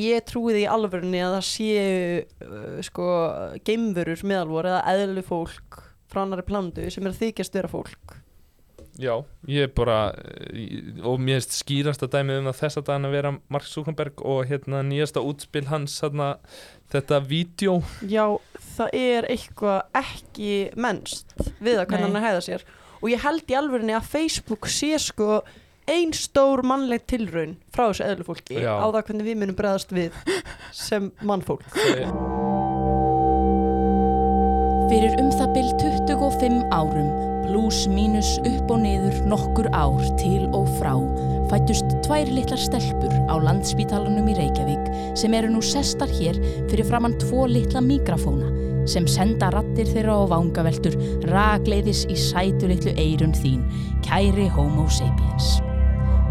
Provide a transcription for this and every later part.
ég trúi því í alvörunni að það séu uh, sko geimverur meðalvor eða eðlu fólk frá annari plandu sem er að þykjast vera fólk. Já, ég er bara eh, og mér erst skýrasta dæmið um að þess að daginn að vera Mark Zuckerberg og hérna nýjasta útspil hans hérna, þetta vídeo. Já, það er eitthvað ekki mennst við að hvernig hann að hæða sér. Og ég held í alvörunni að Facebook sé sko ein stór mannleg tilraun frá þessu eðlu fólki Já. á það hvernig við munum bregðast við sem mannfólk Fyrir um það bil 25 árum, pluss mínus upp og niður nokkur ár til og frá, fættust tvær litlar stelpur á landspítalanum í Reykjavík sem eru nú sestar hér fyrir framann tvo litla mikrofóna sem senda rattir þeirra á vangaveltur ragleiðis í sætu litlu eirun þín, kæri homo sapiens.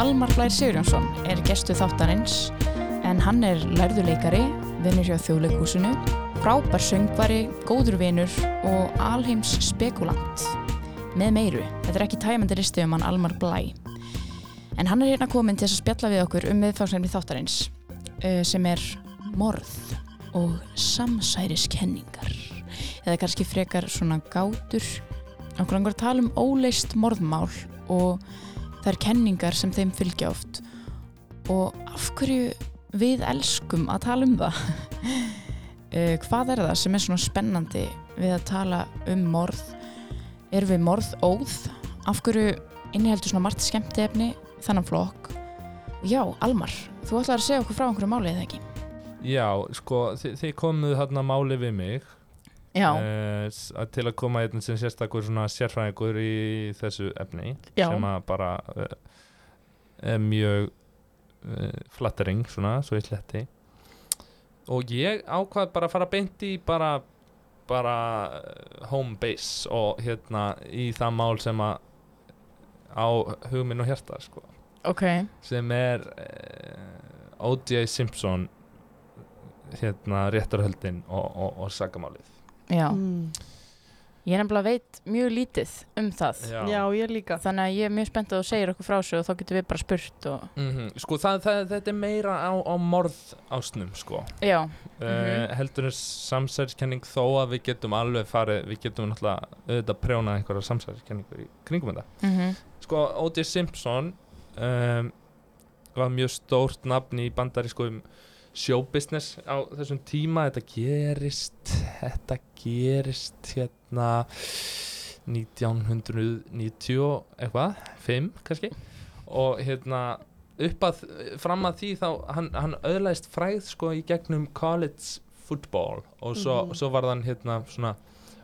Almar Blær Sigurjónsson er gestu þáttarins en hann er lærðuleikari, vinnur hjá þjóðleikúsinu, frábær söngvari, góður vinur og alheims spekulant með meiru. Þetta er ekki tæmandi listi um hann Almar Blæ. En hann er hérna komin til að spjalla við okkur um viðfangsefni þáttarins uh, sem er morð og samsæriskenningar eða kannski frekar svona gátur okkur langar að tala um óleist morðmál og þær kenningar sem þeim fylgja oft. Og af hverju við elskum að tala um það? Uh, hvað er það sem er svona spennandi við að tala um morð? Er við morð óð af hverju inniheldur svona margt skemmtefni þannan flokk? Já, Almar, þú ætlar að segja okkur frá einhverju máli eða ekki? Já, sko, þi þið komuð hérna máli við mig að til að koma einn sem sérstakur svona sérfræðingur í þessu efni Já. sem að bara uh, er mjög uh, flattering svona, svo ég sletti og ég ákvað bara að fara beint í bara bara home base og hérna í það mál sem að á hugminn og hjarta sko ok sem er uh, O.J. Simpson hérna réttarhöldin og, og, og sagamálið Mm. ég er nefnilega veit mjög lítið um það Já, ég líka. þannig að ég er mjög spennt að þú segir okkur frá þessu og þá getum við bara spurt og Mhm, Sko það, það, þetta er meira á, á morð ásnum sko já, uh, Mhm. heldur en samsæriskenning þó að við getum alveg farið við getum náttúrulega auðvitað prjónað einhverja samsæriskenningur í kringum þetta mhm Sko O.J. Simpson um, var mjög stórt nafn í bandarískum showbusiness á þessum tíma. Þetta gerist þetta gerist hérna 1990 og eitthvað 5 kannski. Og hérna upp að fram að því þá hann, hann öðlaðist fræð sko í gegnum college football. Og svo, Mhm. svo var hann hérna svona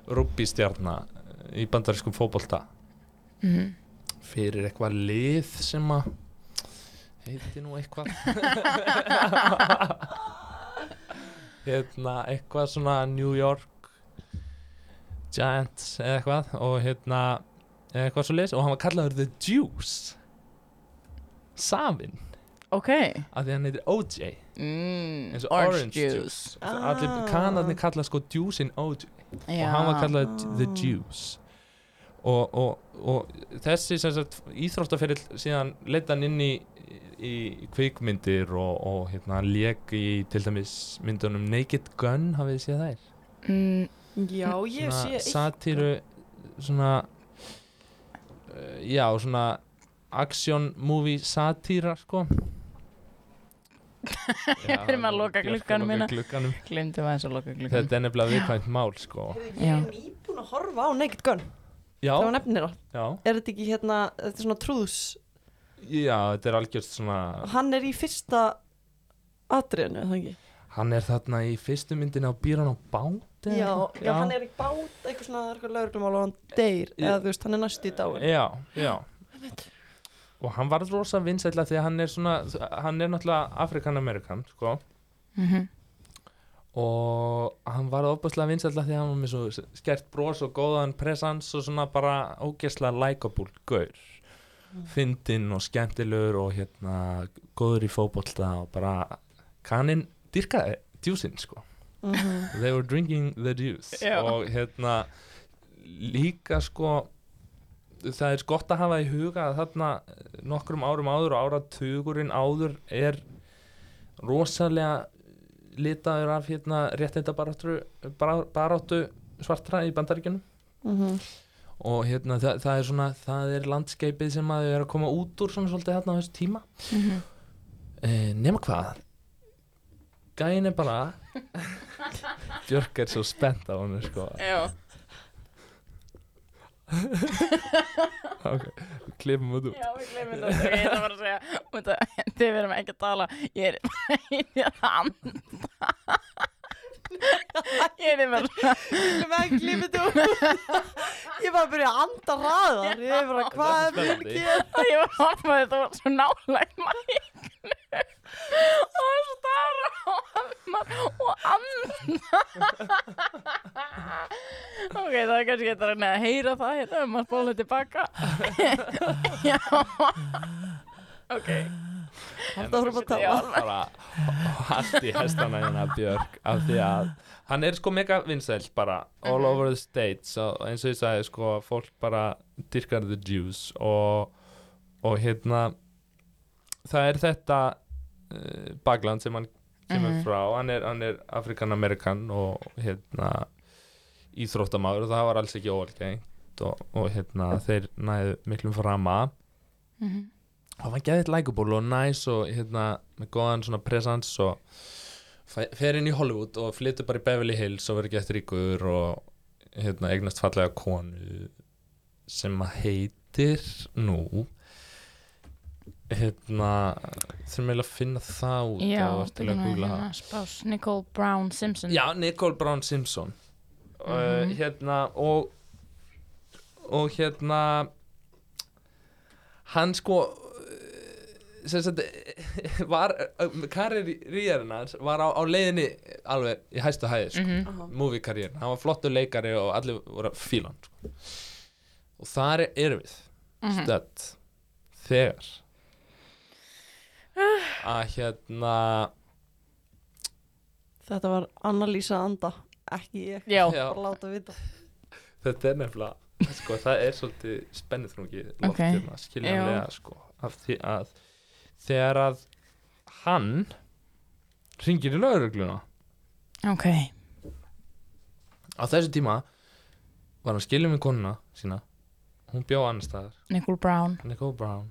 rubbystjarna í bandarískum fótbolta. Mhm. Fyrir eitthvað lið sem að heiti nú eitthvað. Hérna eitthvað svona New York Giants eða eitthvað og hérna eitthvað svo leys og hann var kallaður The Juice. Savin. Ok. Af því hann heitir OJ mm, eins og Orange, Juice, allir Ah. kanarnir kalla sko Juicein OJ já. og hann var kallaður The. Juice. Og, og, og þessi íþróttaferill síðan leita hann inn í, í kvikmyndir og, og hérna lék í til dæmis myndunum Naked Gun hafið þið séð þær mm, Já, ég sé svona eitt. satíru svona uh, já svona action movie satýra sko Já, Erum að loka Björk að glugganum loka hérna. glugganum. Glemdu maður eins og loka glukkan Þetta er nefnilega viðkvæmt mál sko Ég Já. er nýbúin að horfa á Naked Gun Já, Það var nefnir það já, Er þetta ekki hérna, þetta er svona trúðs já, þetta er algjörst svona Hann er í fyrsta atriðinu, er það ekki? Hann er þarna í fyrstu myndinu á býran á bát eða? Já, já, hann er í bát, eitthvað svona, það er eitthvað lauruglumál og hann deyr, eða þú veist, hann er næst í dáin. Já, já. Og hann var rosa vinsætla því að hann er svona Hann er náttúrulega Afrikan-Amerikan sko. Mhm. og hann var ofbúslega vinsætla því að hann var með svo skert bros og góðan presans og svona bara ógeðslega likeable gaur fyndinn og skemmtilegur og hérna góður í fótbolta og bara kaninn dyrkaði djúsinn sko Mhm. they were drinking the juice Já. og hérna líka sko það er gott að hafa í huga að þarna nokkrum árum áður og áratugurinn áður er rosalega litaður af hérna réttinda baráttu, baráttu svartra í bandaríkjunum Mhm. Og hérna það, það er svona það er landskeipið sem að er að koma út úr svona svolítið hérna á þessu tíma. Mhm. eh, nema hvað? Gæin er bara Björk er svo spennt á hann sko. Já. Ok, klipum út út Já, við glemum þetta Ég ætla bara að segja út Þið verðum ekki að tala. Ég er er að Ég er með ekki lífið þú? Ég var að byrja að anda hraðar Ég er bara, hvað er Spennandi. gera? Ég var að horfa þetta var svo nálægt mæknu og starra og anda Ok, það er kannski eitthvað að heyra það hérna um að spóla tilbaka. Já. Ok Haltu áfram að tala. Bara allt í hestana hérna Björk af því að hann er sko mega vinsæl bara all Mhm. over the states og eins og ég sagði sko fólk bara dyrkar the juice og, og hérna það er þetta uh, bagland sem hann kemur Mhm. frá hann er, er Afrikan-Amerikan og hérna íþróttamaður og það var alls ekki óalgengt og, og hérna þeir næðu miklum frama Mhm. og hann geði eitthvað likeable og næs og hérna með góðan svona presence og fer inn í Hollywood og flyttur bara í Beverly Hills og verður gett ríkur og hérna eignast fallega konu sem að heitir nú hérna þurfum eiginlega að finna það út Já, hérna spás. Nicole Brown Simpson. Já, Nicole Brown Simpson. Uh, Mhm. hérna og og hérna hann sko uh, sagt var, karriérin hans var á, á leiðinni alveg í hæstu hæði sko, Mhm. Aha. movie karriérin, hann var flottur leikari og allir voru að fíla hann sko. og þar er- við Mhm. stödd þegar að hérna Þetta var Anna-Lísa Anda Ekki ég, Já, Já. bara láta vita þetta er nefnilega sko, það er svolítið spennið þrungi Ok. loftirna, skiljanlega sko, af því að þegar að hann ringir í laurugluna ok. Á þessu tíma var hann skilja með konuna sína. Hún bjó annar staðar, Nicole Brown. Nicole Brown.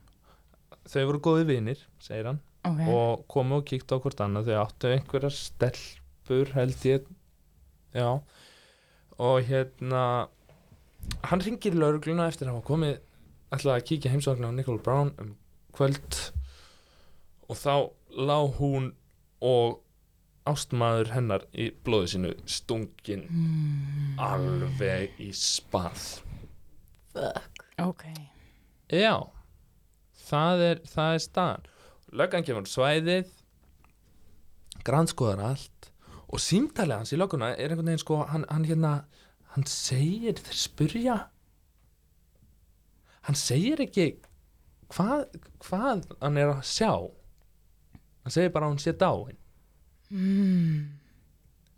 Þau voru góði vinir, segir hann Ok. og komu og kíktu á hvort annað. Þau áttu einhverjar stelpur held ég. Já. Og hérna hann ringir í laurugluna eftir að hafa komið ætlaði að kíkja heimsóknu á Nicole Brown um kvöld og þá lá hún og ástmaður hennar í blóðu sínu stungin mm, alveg í spað. Fuck. Ok. Já það er, það er staðan. Löggan kemur svæðið grannskoðar allt og símtalið hans í lögguna er einhvern veginn sko hann, hann hérna, hann segir þeir spurja. Hann segir ekki hvað, hvað hann er að sjá hann segir bara að hún sé dáin. Mm,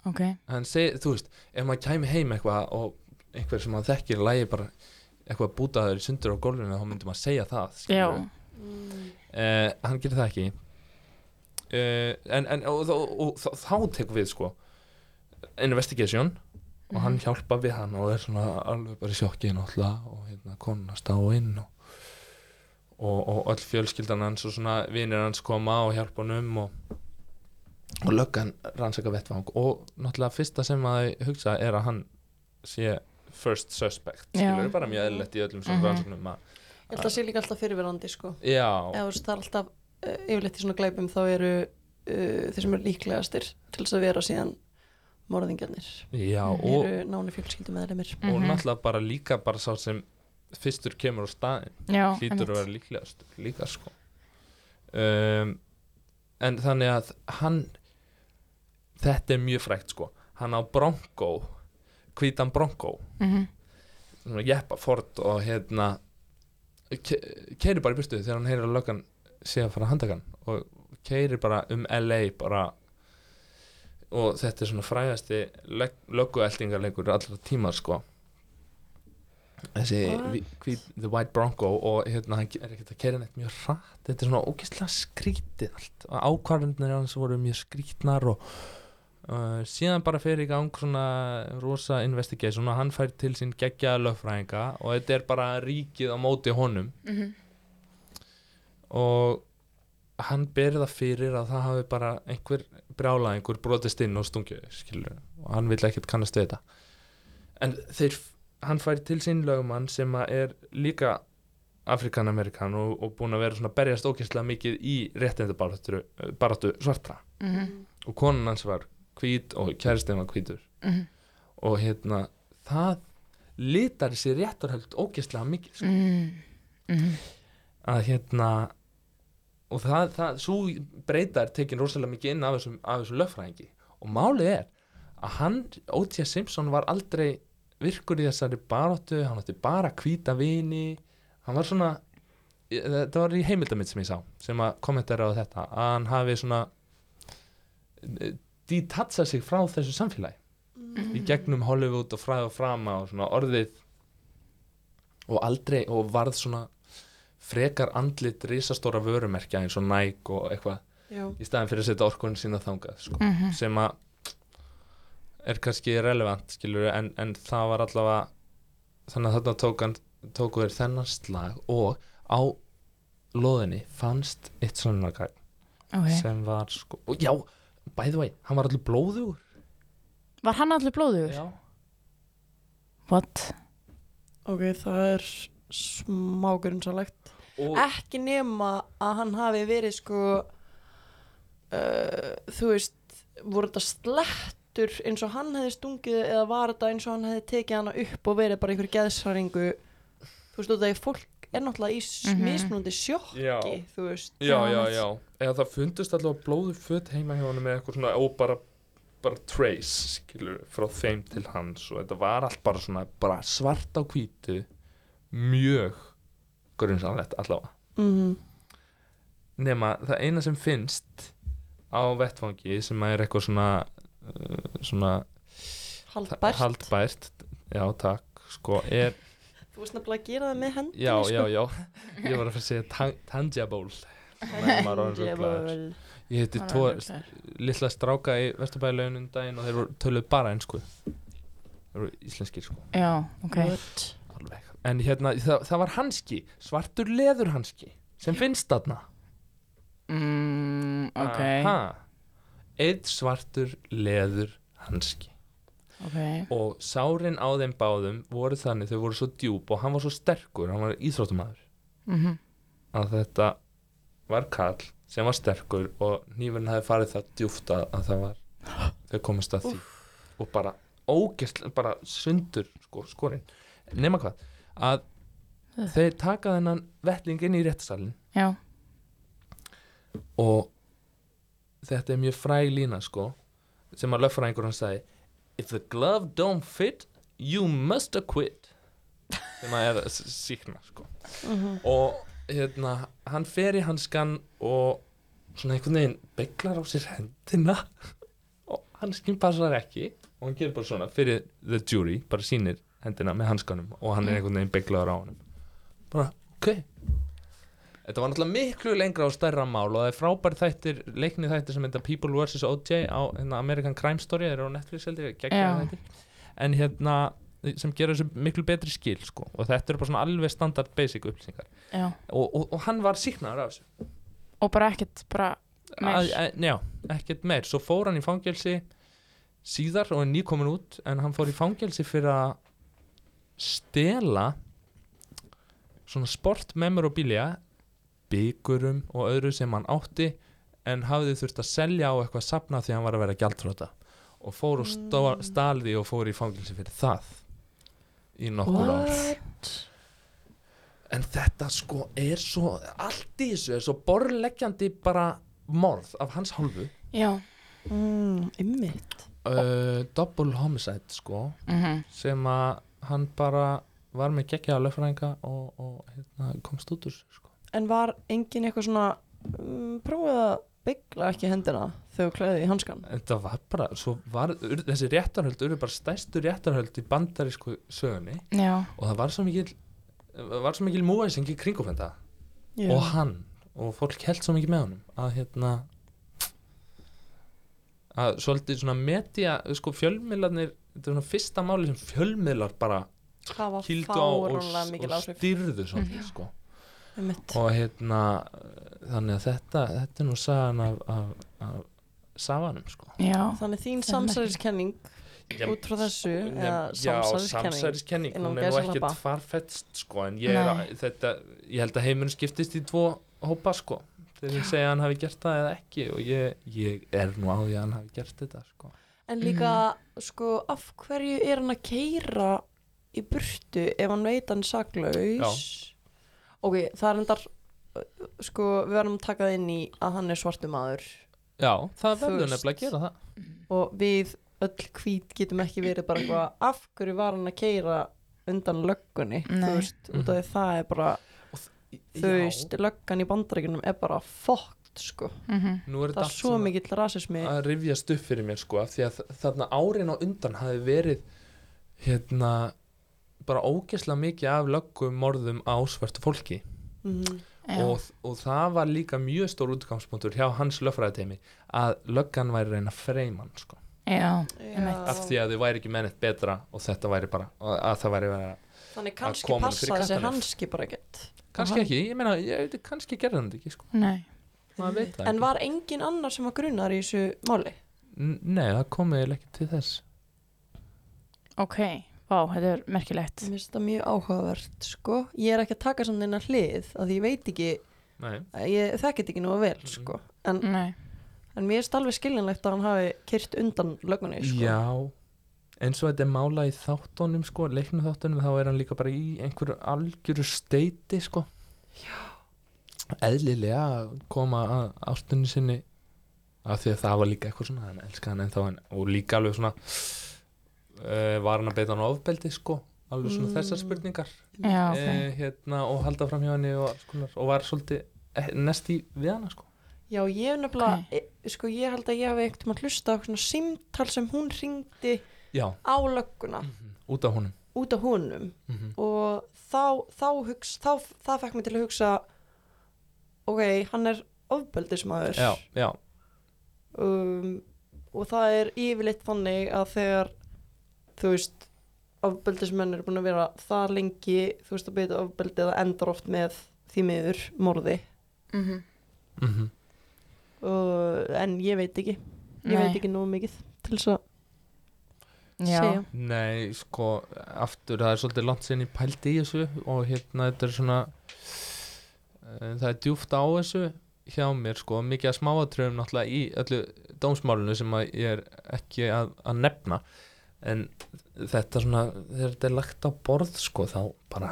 Ok. Hann segir, þú veist, ef maður kæmi heim eitthvað og einhver sem maður þekkir lægi bara eitthvað bútaður í sundur á gólfinu þá myndi maður segja það uh, hann gerir það ekki. Uh, en, en og, og, og, og, þá tekur við sko investigation og hann hjálpa við hann og er svona alveg bara í sjokki og hérna konuna stáinn og, og, og öll fjölskyldan hans og svona vinir hans koma og hjálpa honum og, og löggan rannsaka vettvang. Og náttúrulega fyrsta sem að þau hugsa er að hann sé first suspect skilur bara mjög eðlilegt í öllum svona Mhm. rannsóknum að Ég held að það sé líka alltaf fyrirverandi sko. Já, eða það er alltaf uh, yfirleitt í svona glæpum þá eru uh, þeir sem eru líklegastir til þess að vera síðan morðingjarnir. Já og, eru náni fjölskyldu meðlemir og Mhm. náttúrulega bara líka bara sá sem fyrstur kemur á staðin hlýtur að vera líklegast líka sko. Um, en þannig að hann þetta er mjög frækt sko. Hann á Bronco hvítan Bronco Mhm. svona jeppa Ford og hérna keiri bara í burtu þegar hann heyrir að löggan sé að fara að handaka hann og keiri bara um LA bara og þetta er svona frægasti löggueldingarleikur allra tímar sko þessi hvít, The White Bronco og hérna hann er ekkert að keira neitt mjög hratt. Þetta er svona ógeðslega skrítið allt. Og ákvarðinir hans voru mjög skrítnar og uh, síðan bara fer í gang svona rosa investigation og hann fær til sín geggjaða lögfræðinga og þetta er bara ríkið á móti honum. Mhm. og hann ber það fyrir að það hafi bara einhver brjálæðingur brotist inn og stungið og hann vil ekkert kannast við þetta. En þeir, hann fær til sín lögumann sem er líka Afrikan-Amerikan og, og búin að vera svona berjast ókynnslega mikið í réttindabaratu svartra Mhm. og konan hans var hvít og kæristinn var hvítur Mhm. og hérna það litar sér réttarhöld ókynnslega mikið sko Mhm. Mhm. að hérna og það, það svo breyta er tekin rosalega mikið inn af þessum, af þessum lögfræðingi og málið er að hann, O.T. Simpson var aldrei virkur í þessari baráttu hann átti bara hvíta vini hann var svona þetta var í heimildamitt sem ég sá sem að kommentera á þetta að hann hafi svona detachað sig frá þessu samfélagi í gegnum Hollywood og fræð og frama og svona orðið og aldrei og varð svona frekar andlit risastóra vörumerkja eins og Nike og eitthvað Já. í staðin fyrir að setja orkunni sína þangað sko. Mhm. sem að er kannski relevant skilur en, en það var allavega þannig að þarna tók hann tóku þeir þennan slag og á loðinni fannst eitt svona gæn Ok. sem var sko, og já, by the way hann var allir blóðugur Var hann allir blóðugur? já. What? ok, það er smágurinnsalegt og ekki nema að hann hafi verið sko uh, þú veist voru þetta slettur eins og hann hefði stungið eða var þetta eins og hann hefði tekið hana upp og verið bara einhver geðsræringu þú veist, það er fólk er náttúrulega í mm Mhm. mismunandi sjokki Já. þú veist. Já, já, Já, eða það fundust allavega blóðu föt heima hjá hann með eitthvað svona og bara, bara trace skilur, frá þeim til hans. Og þetta var allt bara svona bara svart á hvítu mjög grunnsanlegt allavega. Mm nema það eina sem finnst á vettfangi sem er eitthvað svona svona haldbært. haldbært já takk sko er þú veist nefnilega að gera það með hendinni já sko. já já ég var að fara að segja tan tangible. Þannig að maður orðinn ruglaður. ég Hann tvo litla stráka í Vesturbælaunum daginn og þeir voru töluð bara einsku þeir voru íslenskir sko. Já, ok. Alveg. En hérna það, það var hanski svartur leður hanski sem finnst þarna. Mm, ok. Eitt svartur leður hanski. Ok. og sárin á þeim báðum voru þannig þau voru svo djúb og hann var svo sterkur hann var íþróttumæður Mhm. að þetta var kall sem var sterkur og nýfurinn hafi farið það djúft að, að það var þau komist að því. Og bara ógæslega, bara sundur sko, skorinn, nema hvað að þeir taka þennan vettling inn í réttasalinn Já. og þetta er mjög fræg lína sko sem að löffræðingur hann sagði if the glove don't fit you must acquit. Sem að er síkna sko. Mhm. og hérna hann fer í hanskan og svona einhvern veginn beglar á sér hendina og hanskinn passar ekki og hann gerir bara svona fyrir the jury bara sýnir hendina með hanskanum og hann er einhvern veginn beglaður á honum. Bara ok þetta var náttúrulega miklu lengra og stærra mál og það er frábær þættir leikni þættir sem heita People vs. OJ á hérna, American Crime Story þeir eru á Netflix heldur, en hérna sem gera þessu miklu betri skil sko. og þetta eru bara svona alveg standard basic upplýsingar og, og, og hann var síknaður af þessu Og bara ekkert, bara Meir. já, ekkert meir svo fór hann í fangelsi síðar og er nýkomin út en hann fór í fangelsi fyrir að stela svona sport memorabilia byggurum og öðru sem hann átti en hafði þurft að selja á eitthvað safna því hann var að vera gjaldfróta og fór og stó, Mm. stalði og fór í fangelsi fyrir það í nokkur ár What? en þetta sko er svo allt í þessu er svo borleggjandi bara morð af hans hálfu Já. Mm, ymmit uh, double homicide sko Mm sem að hann bara var með geggjaða löffrænga og, og hérna, komst út úr sko. En var engin eitthvað svona um, prófið að byggla ekki hendina þegar þú klæði í hanskan þetta var bara svo var, ur, þessi réttarhöld eru bara stærstu réttarhöld í bandarísku sögunni Já. og það var svo mikil var svo mikil múæsing í kringum þetta og hann og fólk held svo mikið með honum að hérna að svolítið svona media sko fjölmiðlarnir þetta er svona fyrsta máli sem fjölmiðlar bara kýldu á og, mikil og styrðu svolítið Mhm. sko. Og hérna þannig að þetta, þetta er nú sagan af, af, af safanum sko. Já. Þannig þín Það samsæriskenning út frá þessu já, innan hún er nú ekkert farfetst sko en ég, að- þetta, ég held að heimurinn skiptist í tvo hópa sko þegar ég segja að hann hafi gert það eða ekki og ég, ég er nú á því að hann hafi gert þetta sko. En líka, sko, af hverju er hann að keira í burtu ef hann veit hann er saklaus? Ok, það er endar, sko, við verðum að taka það inn í að hann er svartu maður. Já, það verður nefnilega að gera það. Og við öll hvít getum ekki verið bara eitthvað, af hverju var hann að keira undan löggunni, þú veist, út af því það er bara, þú veist, löggan í bandaríkunum er bara fokkt, sko. Mm nú er Það þetta er allt svo mikill rasismi. að rifjast upp fyrir mér sko af því að þarna árin á undan hafi verið hérna bara ógeðslega mikið af löggum morðum á svörtu fólki Mhm. og, og það var líka mjög stór útgangspunktur hjá hans löffræðiteimi að löggan væri að reyna að freyma hann sko af því að þau væri ekki mennið betra og þetta væri bara að það væri vera Þannig kannski passaði þessi hanski bara ekkert. kannski ekki, ég meina, ég veit kannski gerði hann ekki sko, Nei. maður veit það En ekki var engin annar sem var grunnar í þessu máli? N- nei, það komið ekki til þess Ok. Vá, þetta er merkilegt. Mér finnst það mjög áhugavert, sko. Ég er ekki að taka samt eina hlið, að ég veit ekki, nei, ég þekkit ekki nú vel, Mhm. sko. En, Nei. en mér finnst alveg skiljanlegt að hann hafi kyrt undan löggunni, sko. Já, eins og þetta er mála í þáttunum sko, leiknum þáttunum þá er hann líka bara í einhverju algjöru steiti sko Já Eðlilega að koma að ástunni sinni af því að það var líka eitthvað svona hann elskaði hann en, og líka alveg svona uh, var hann að beita hann á ofbeldi sko alveg svona Mm. þessar spurningar. Já, ok. eh, hérna, og halda fram hjá henni og, alls konar, og var svolítið eh, næst í við hana sko. Já, ég hef nefnilega, e, sko, ég held að ég hef einhvern tímann hlusta á svona símtal sem hún ringdi Já, á lögguna. Út af honum. Út af honum. Mm og þá, þá, hugsa, þá það fekk mig til að hugsa ok, hann er ofbeldismæður Já, já, um, og það er yfirleitt þannig að þegar þú veist ofbeldismenn eru búin að vera það lengi þú veist að beita ofbeldi það endar oft með því miður morði. Mhm. mhm. Og, en ég veit ekki. Ég Nei. veit ekki nógu mikið til þess að segja. Nei, sko, aftur það er svolítið langt sinni pælt í þessu og hérna þetta er svona uh, það er djúft á þessu hjá mér sko, mikið að smáatröfum náttúrulega í öllu dómsmálinu sem að ég er ekki að, að nefna en þetta svona þegar þetta er lagt á borð sko þá bara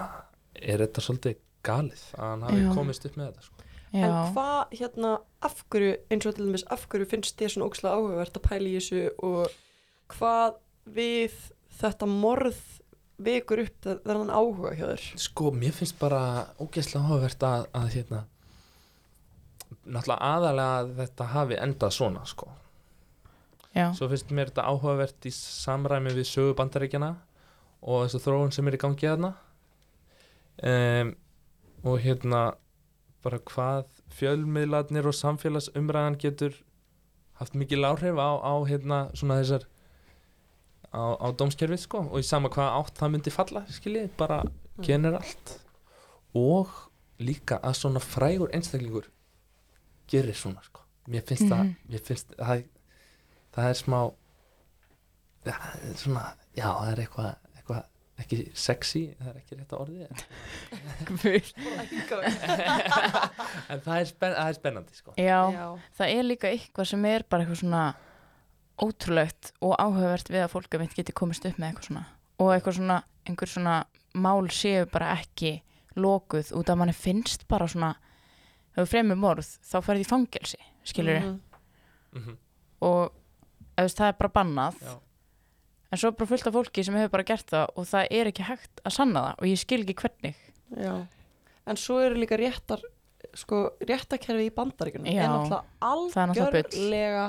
er þetta svolítið galið að hann hafi Já. komist upp með þetta sko. En hvað hérna af hverju eins og til dæmis af hverju finnst þér svona ókslega áhugavert að pæla í þessu og hvað við þetta morð vekur upp þe- þennan áhuga hjá þér Sko, mér finnst bara ógeðslega áhugavert að, að hérna náttúrulega aðalega að þetta hafi endað svona sko Já. Svo finnst mér þetta áhugavert í samræmi við sögu bandaríkjana og þessu þróun sem er í gangi þarna. Um, og hérna bara hvað fjölmiðlarnir og samfélagsumræðan getur haft mikil áhrif á, á hérna svona þessar á, á dómskerfið sko. Og í sama hvað átt það myndi falla skiljið, bara generalt og líka að svona frægur einstaklingur gerir svona sko. Mér finnst það Mhm. mér finnst það, það er smá ja, það er svona, já það er eitthvað eitthvað ekki sexy það er ekki rétt að orðið en það er, spenn, það er spennandi sko. Já, Já. það er líka eitthvað sem er bara eitthvað svona ótrúlegt og áhugavert við að fólk að veit geti komist upp með eitthvað svona. Og eitthvað svona, einhver svona mál séu bara ekki lokuð út af manni finnst bara svona ef þú fremur morð þá ferði í fangelsi skilur Mhm. mm og eða, þú veist, það er bara bannað Já. en svo er bara fullt af fólki sem hefur bara gert það og það er ekki hægt að sanna það og ég skil ekki hvernig Já. En svo eru líka réttar sko, réttakerfi í bandaríkunum er náttúrulega algjörlega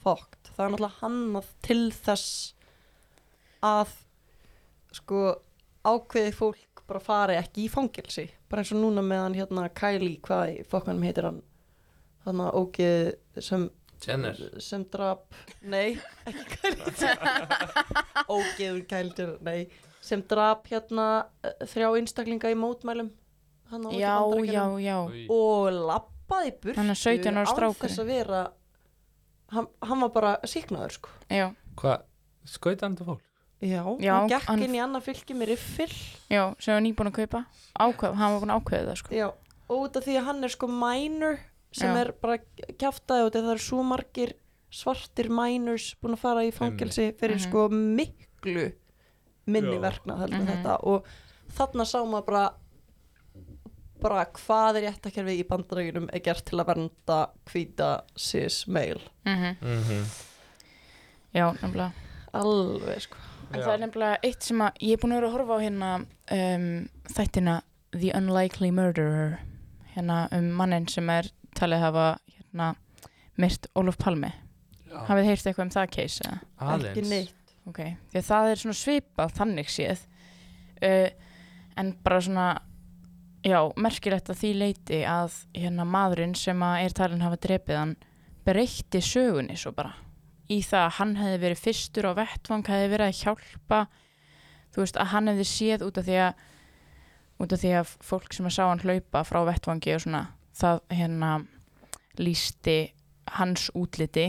fókt. Það er náttúrulega hannað til þess að sko ákveði fólk bara fari ekki í fangelsi bara eins og núna meðan hérna Kylie, hvað í fokkanum heitir hann hann að ógeð sem Jenner. Sem drap nei, ekki Kylie ógeður Kylie Jenner, nei. Sem drap hérna eh, þrjá einstaklinga í mótmælum. Hann á já, já, já. Og lappaði burtu Hann 17 ára án strákur. þess að vera hann, hann var bara síknaður sko. Já, hvað, skauta hann til fólk? já, Já, hann gekk hann- inn í annað fylki með riffil. Já, sem var nýbúin að kaupa. Ákveð, hann var búin að ákveða það sko. Já, og út af því að hann er sko minor sem Já. er bara kjaftaði og það er svo margir svartir minors búin að fara í fangelsi fyrir Mhm. sko miklu minni Já. verknað heldur Mhm. en þetta og þarna sá maður bara bara hvað er réttakerfi í bandarægjunum er gert til að vernda hvíta cis meil mm Mm -hmm. já, nefnilega alveg sko en það er nefnilega eitt sem að ég er búin að vera að horfa á hérna um, þættina The Unlikely Murderer hérna um mannin sem er talið hafa hérna myrt Olof Palmi. Hafið heyrt eitthvað um það case eða? ekki neitt. Ok, því að það er svona svipað þannig séð. Uh, en bara svona já, merkilegt að því leiti að hérna maðurinn sem að er talin hafa drepið hann breytti sögunni svo bara. Í það að hann hefði verið fyrstur á vettvang hefði verið að hjálpa þú veist að hann hefði séð út af því að út af því að fólk sem að sá hann hlaupa frá vettvangi og svona það hérna lísti hans útliti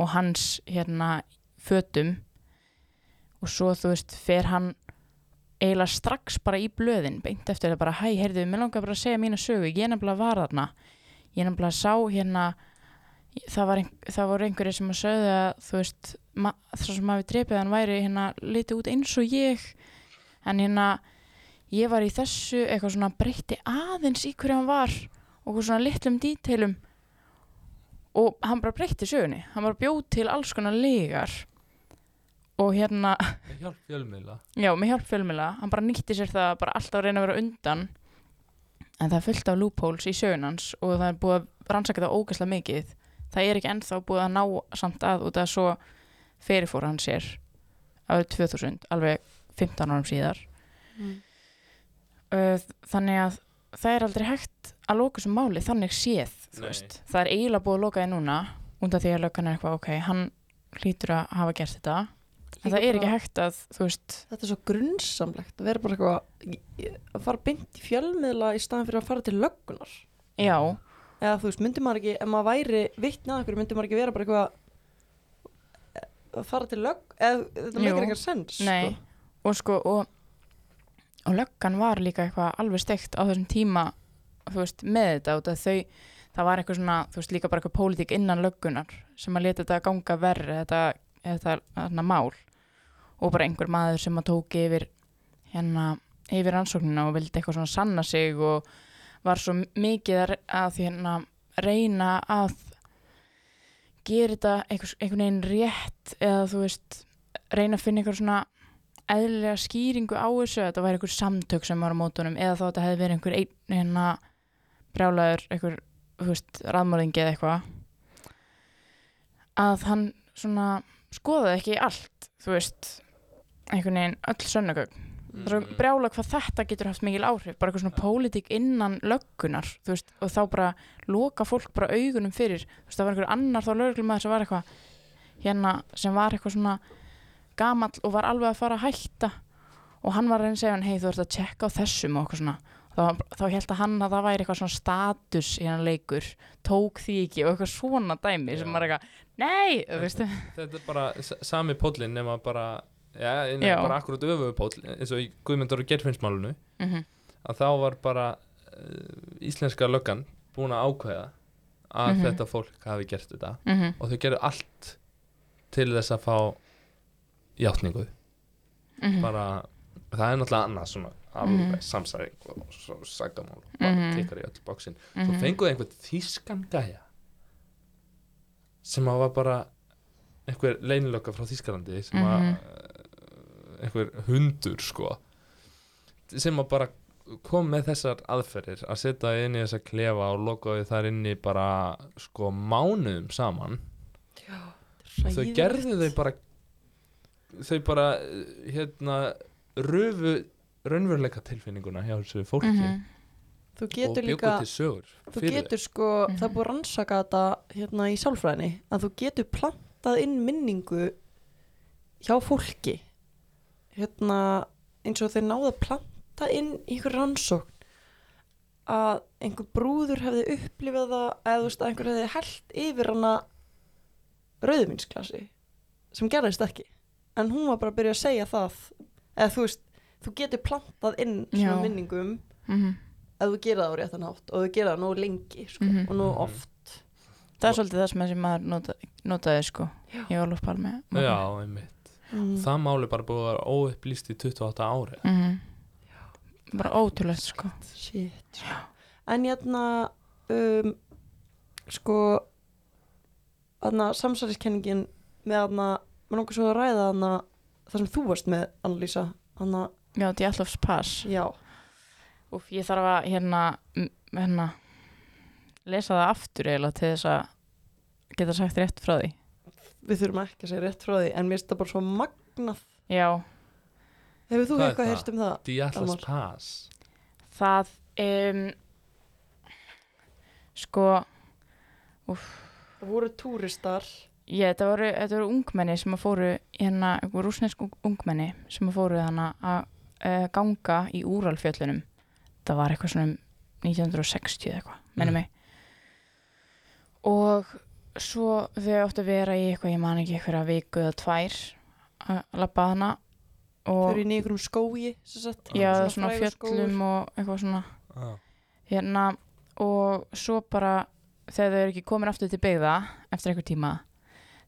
og hans hérna fötum. Og svo þú veist fer hann eiginlega strax bara í blöðin beint eftir það bara hæ, heyrðu, mér langar bara að segja mína sögu ég nefnilega var þarna. Ég nefnilega sá hérna það, var ein, það voru einhverjir sem að sögðu að þú veist, það sem hafi drepið hann væri hérna litið út eins og ég. En hérna ég var í þessu eitthvað svona breytti aðeins í hverju hann var og svona litlum díteilum. Og hann bara breytti sögunni. Hann bara bjóð til alls konar legar og hérna hjálp fjölmiðla. Já, með hjálp fjölmjöla, hann bara nýtti sér það bara alltaf að reyna að vera undan. En það er fullt af loopholes í sögunans og það er búið að rannsaka það ógæslega mikið. Það er ekki ennþá búið að ná samt að út af svo fyrirfór hann sér árið 2000, alveg 15 árum síðar. Uh, þannig að það er aldrei hægt að loka þessu máli þannig séð, það er eiginlega búið að loka því núna af því að löggan er eitthvað, ok, hann hlýtur að hafa gert þetta. En það er ekki hægt að, veist þetta er svo grunnsamlegt að vera bara eitthvað að fara beint í fjölmiðla í staðan fyrir að fara til löggunar já, eða þú veist, myndi maður ekki, ef maður væri vittni að okkur, myndi maður ekki vera bara eitthvað að fara til lögg eða þetta meikir eitthvað sens Nei, og sko og, og löggan var líka eitthvað alveg steikt á þessum tíma þú veist, með þetta út að þau það var eitthvað svona, þú veist, líka bara eitthvað pólitík innan löggunar sem að leta þetta ganga verri þetta, þetta, þetta mál. Og bara einhver maður sem að tók yfir hérna, yfir rannsóknina og vildi eitthvað svona sanna sig og var svo mikið að, hérna, reyna að gera þetta einhvern veginn rétt eða þú veist reyna að finna einhver svona eðlilega skýringu á þessu þetta væri einhver samtök sem var á mótunum eða þá þetta hefði verið einhver einn hérna brjálaður einhver, þú veist, raðmörðingi eða eitthvað að hann svona skoðaði ekki allt, þú veist einhvern veginn öll sönnugögn. Það er svo brjála hvað þetta getur haft mikil áhrif bara eitthvað svona pólitík innan löggunar þú veist, og þá bara loka fólk bara augunum fyrir, þú veist, það var einhver annar þá lögreglumæður sem var eitthvað hérna, sem var eitthvað svona gamall og var alveg að fara að hætta. Og hann var að reyna að segja hann, hei þú ert að tjekka á þessum og eitthvað svona þá, þá held að hann að það væri eitthvað svona status í hann leikur tók því ekki og eitthvað svona dæmi sem Já. var eitthvað, nei, veistu þetta er bara sami póllinn nema bara já, nema bara akkurat öfugu póll eins og í Guðmundur og Gerfinnsmálunu mm að þá var bara uh, íslenska löggan búin að ákveða að Mhm. þetta fólk hafi gert þetta -hmm. og þau gerðu allt til þess að fá játningu Mhm. bara, það er náttúrulega annað svona alveg Mhm. samsæring og svo sagamál og bara Mhm. tekkar í öll bóksin -hmm. svo fenguðu einhvern þýskan gæja sem að var bara einhver leynilöka frá Þýskalandi sem að Mhm. uh, einhver hundur sko sem að bara kom með þessar aðferðir að setja inn í þessa klefa og lokaði þar inni bara sko mánuðum saman þau gerðu þau bara þau bara uh, hérna rufu raunveruleika tilfinninguna hjá þessu fólki -hmm. þú og líka til sögur þú getur sko, Mhm. það er búið að rannsaka þetta hérna í sálfræðinni að þú getur plantað inn minningu hjá fólki. Hérna eins og þeir náðu að planta inn í ykkur rannsókn. Að einhver brúður hefði upplifað það eða þú veist að einhver hefði held yfir hana rauðvinsklasi sem gerðist ekki. En hún var bara að byrja að segja það. Eða þú veist, þú getur plantað inn svona minningum -hmm. að þú gera það á réttan hátt og þú gera það nógu lengi sko, Mhm. og nógu Mhm. oft það er svolítið það sem þessi maður nota, notaði sko í Ólaf Palmi já, einmitt mm. það máli bara búið að vera óupplýst í 28 ári -hmm. bara ótrúlegt sko shit sko. en hérna um, sko aðna samsæriskenningin með aðna mér langar svo að ræða aðna það sem þú varst með Annalísa aðna, já, Djallovs Pass. Já, Úf, ég þarf að hérna, hérna lesa það aftur eiginlega til þess að geta sagt rétt frá því. Við þurfum ekki að segja rétt frá því en mér finnst það bara svo magnað. Já, hefur þú Hvað eitthvað það? heyrt um það? Almar. Pass? Það um, sko það voru túristar. Ég, þetta voru, þetta voru ungmenni sem að fóru hérna, rúsnesk ungmenni sem að fóru þannig að uh, ganga í úralfjöllunum það var eitthvað svona um 1960 eða eitthvað, menni Mm. mig og svo þau áttu að vera í eitthvað, ég man ekki eitthvað viku eða tvær að labba hana þau og eru í einhverjum skói sem sagt, já, svona, skógur. fjöllum og eitthvað svona ah. hérna og svo bara þegar þau eru ekki komin aftur til byggða eftir einhver tíma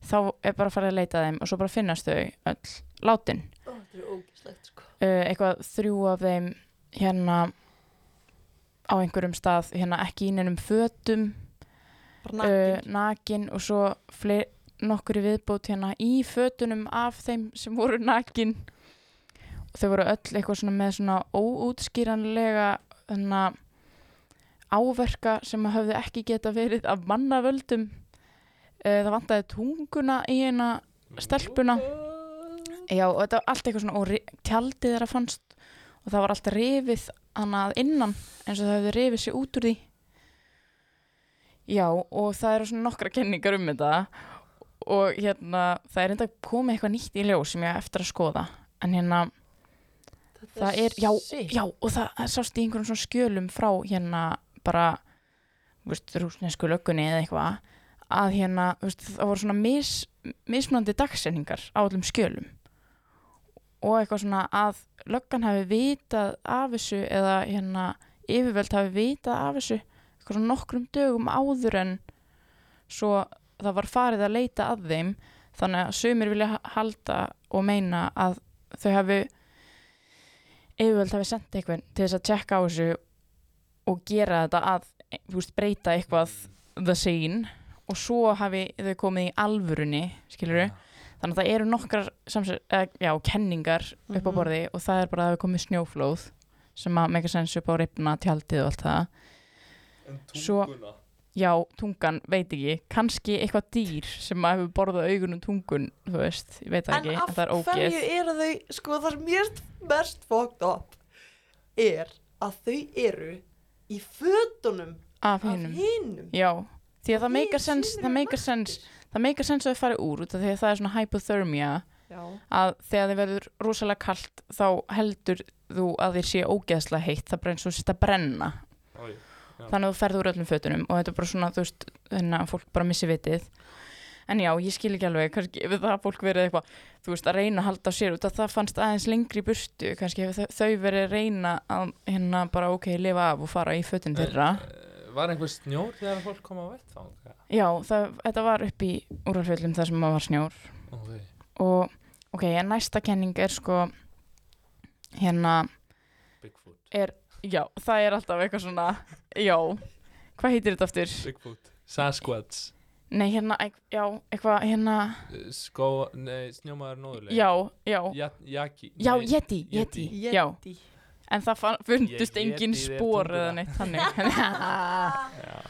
þá er bara að fara að leita að þeim og svo bara finnast þau öll látin Ó, þetta er ógislegt sko uh, eitthvað þrjú af þeim hérna á einhverjum stað hérna ekki í neinum fötum bara uh, nakin. nakin og svo fleir, nokkur í viðbót hérna í fötunum af þeim sem voru nakin. Og þau voru öll eitthvað svona með svona óútskýranlega hérna áverka sem höfðu ekki geta verið af mannavöldum. Uh, það vantaði tunguna í hérna stelpuna já og þetta var allt eitthvað svona og tjaldið þeirra fannst og það var allt rifið hana að innan eins og það hefði rifið sér út úr því Já, og það eru svona nokkra kenningar um þetta og hérna, það er enda komið eitthvað nýtt í ljós sem ég á eftir að skoða en hérna, það er, já, sick. já, og það það sást í einhverjum svona skjölum frá hérna bara, veist, rúsnesku löggunni eða eitthvað, að hérna, veist, það voru svona mis, mismunandi dagsetningar á öllum skjölum og eitthvað svona að löggan hafi vitað af þessu eða hérna yfirvöld hafi vitað af þessu eitthvað svona nokkrum dögum áður en svo það var farið að leita að þeim. Þannig að sumir vilja ha- halda og meina að þau hafi yfirvöld hafi sendt eitthvað til þess að tjekka á þessu og gera þetta að veist, breyta eitthvað the scene. Og svo hafi þau komið í alvörunni skilur þannig að það eru nokkrar samsver, eh, já, kenningar upp á Mhm. borði og það er bara að það hafi komið snjóflóð sem að make sense upp á ripna tjaldið og allt það. En Svo- tunguna? Já, tungan, veit ekki. Kannski eitthvað dýr sem að hefur borðað augunum tungun, þú veist, ég veit það En ekki af en það er ógeð. hverju eru þau, sko það sem mér finnst mest fucked up er að þau eru í fötunum af af hinnum, já því að það Og meikar hin sens, það eru meikar sens. Það meikar sens að þau farið úr út af því að það er svona hypothermia Já. að þegar þið verður rosalega kalt þá heldur þú að þér sé ógeðslega heitt það bara eins og sérst að brenna. Já. þannig að þú ferður öllum fötunum og þetta er bara svona, þú veist, þannig að fólk bara missi vitið en já, ég skil ekki alveg kannski ef það fólk verið eitthvað þú veist, að reyna að halda á sér út að það fannst aðeins lengri í burtu, kannski hefur þau- verið að reyna að hérna bara ok, lifa af og fara í fötin þeirra Eh, Var einhver snjór þegar fólk kom á vettvang? Já, það, þetta var upp í úrvalfjöllum þar sem maður var snjór Okay. og ok, en næsta kenning er sko hérna Bigfoot. er, já, það er alltaf eitthvað svona, já hvað heitir þetta aftur? Bigfoot. Sasquatch. Nei, hérna, já, eitthvað, hérna Eh, Skó, nei, snjómaður nóðuleg. já, já, Ja, jaki. já, nei, Yeti, Yeti, já en það fundust engin spór eða neitt þannig Já.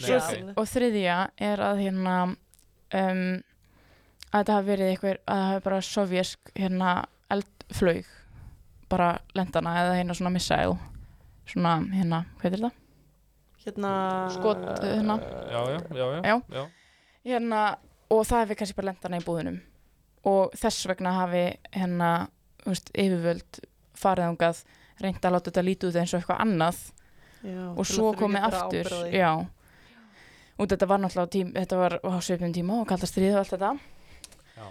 Nei, Svo, ok. og þriðja er að hérna um, að þetta hafi verið eitthvað að það hafi bara sovjersk hérna eldflaug bara lendana eða hérna svona missile svona hérna, hvað er þetta? Hérna Skot, hérna. Já, já, já, já. Hérna og það hefði kannski bara lendana í búðunum og þess vegna hafi hérna þú veist, yfirvöld farið ángað reynd að láta þetta lítið út eins og eitthvað annað Já, og svo komið aftur já og þetta var náttúrulega tím, þetta var á svipnum tíma og kallast stríð og allt þetta Já.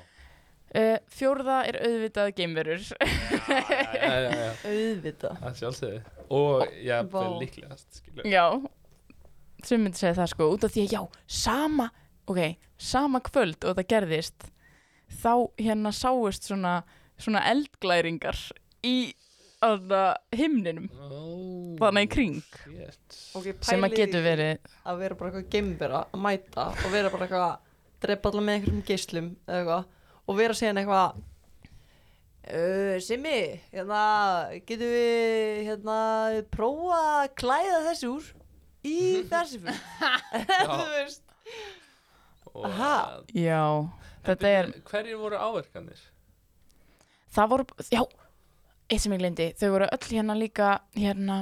uh, fjórða er auðvitað geimverur Já, já, já, já. Auðvitað Það sjálfsögði. Og ég Vá. er líklegast, já sem myndi segja það sko út af því að já, sama ok, sama kvöld og þetta gerðist þá hérna sáust svona, svona eldglæringar í himninum Oh, Þarna í kring. Okay, sem að getur verið Að vera bara eitthvað geimbera Að mæta Og vera bara eitthvað Drepa allar með einhverjum eitthvað Og vera síðan eitthvað uh, Simmi Hérna Getum við Hérna Prófa að klæða þessu úr Í þessu fyrir Þú veist Aha. já, En þetta er Hverjir voru áverkanir? það voru, já eitt sem ég glindi, þau voru öll hérna líka hérna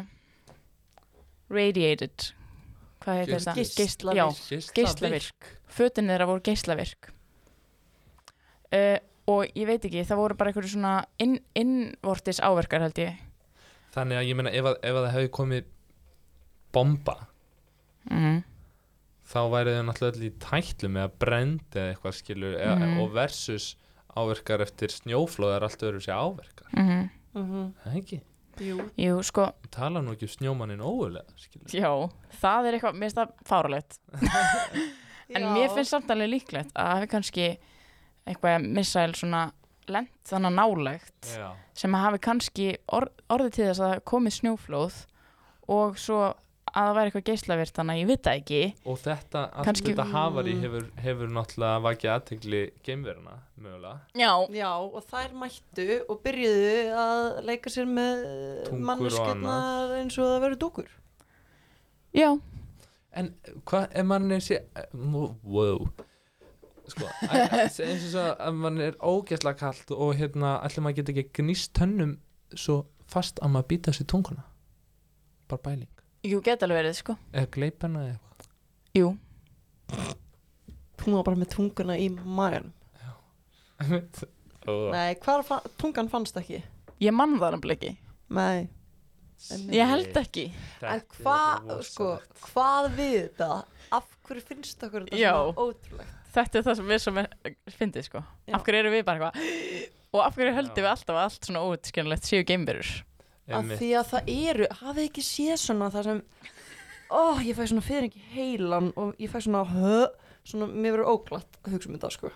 radiated hvað heitir þetta? Geislavirk. já, Geislavirk. fötin þeirra voru geislavirk uh, og ég veit ekki, það voru bara einhverju svona inn, innvortis áverkar held ég Þannig að ég meina ef, að, ef að það hefði komið bomba mm. þá væri þau náttúrulega öll í tætlu með að brendi eða eitthvað skilur mm Mhm. og versus áverkar eftir snjóflóð er allt öðru sér áverkar Mm Mhm. Það er ekki, Jú. Jú, sko, tala nú ekki um snjómannin óulega skilur já það er eitthvað, mér finnst það fáralegt en Já. mér finnst samt alveg líklegt að hafi kannski eitthvað missæl svona lent þannig nálægt Já, sem að hafi kannski or orðið til þess að komið snjóflóð og svo að það væri eitthvað geislavirt þannig að ég veit það ekki. Og þetta, allt þetta hafari hefur, hefur náttúrulega vakið aðtegli geimveruna, mögulega. Já, Já, og þær mættu og byrjuðu að leika sér með manneskjöldnar eins og það verður dúkur. já, En hvað, ef mann er sé Wow. Sko, eins og svo að mann er ógeðslega kallt og hérna, allir maður geta ekki gnýst tönnum svo fast að maður býta sér tunguna. Bara bæling jú, geta alveg verið sko eða gleipana eða Jú, Hún var bara með tunguna í magan. eitthvað Nei, hvar fa tungan fannst ekki? ég mann það nefnilega ekki Nei. Ég held ekki En hvað, sko, hvað við þetta? Af hverju finnst okkur þetta Já. svona ótrúlegt? Þetta er það sem við sem fyndið sko Já. Af hverju erum við bara eitthvað Og af hverju höldum við alltaf að allt svona óutskjönlegt séu geimverur Af því að það eru, hafið ekki séð svona það sem, ó, ég fæ svona fyrir ekki heilan og ég fæ svona, hö, svona, mér verður óglatt að hugsa um þetta, sko.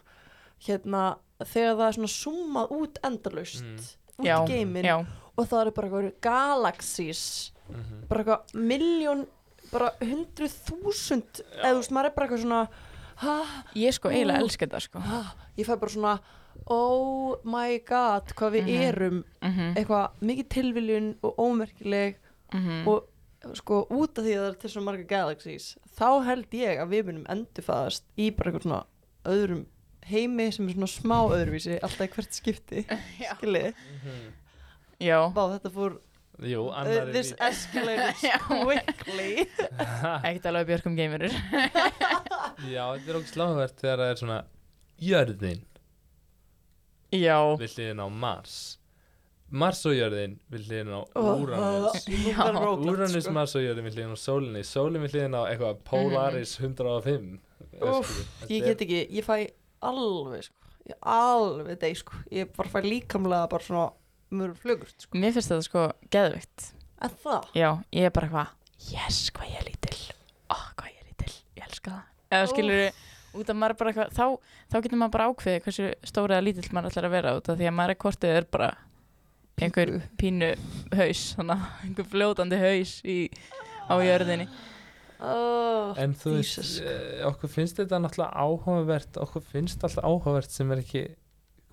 Hérna, þegar það er svona summað út endalaust, Mm. út í geiminn já, og það eru bara eitthvað galaxís, Mhm. bara eitthvað miljón, bara hundruð þúsund, eða þú veist, maður er bara eitthvað svona, hæ, Ég sko eiginlega Ó. elska þetta sko hæ, ég fæ bara svona, oh my god, hvað við Mhm. erum, mm eitthvað mikið tilviljun og ómerkileg -hmm. og sko út af því að það er til svona marga galaxies þá held ég að við munum endurfæðast í bara eitthvað svona öðrum heimi sem er svona smá öðruvísi alltaf í hvert skipti skilji, Mhm. Já, bá þetta fór Jú, uh, this escalated quickly. Ekkert alveg björkum geimverur Já, þetta er okkur sláðvert þegar það er svona Jörðin Já, við hliðin á Mars. Mars og jörðin við hliðin á Uranus rótlegt, Uranus, sko. Mars og jörðin við hliðin á sólinni. Sólin við hliðin á eitthvað Polaris 105 Úff, ég get ekki, ég fæ alveg sko, ég alveg deg sko, ég bara fæ líkamlega bara svona mjög flugurt sko. mér finnst þetta sko geðvikt En það? Já, ég er bara eitthvað Yes, hvað ég er lítil. Ó, hvað ég er lítil, ég elska það. Eða skilur út af maður bara eitthvað þá, þá getur maður bara ákveðið hversu stóri eða lítill maður ætlar að vera út af því að maður er kortið er bara einhver pínu haus þannig einhver fljótandi haus í, á jörðinni. Oh, En þú veist, Jesus. eh, okkur finnst þetta náttúrulega áhugavert okkur finnst alltaf áhugavert sem er ekki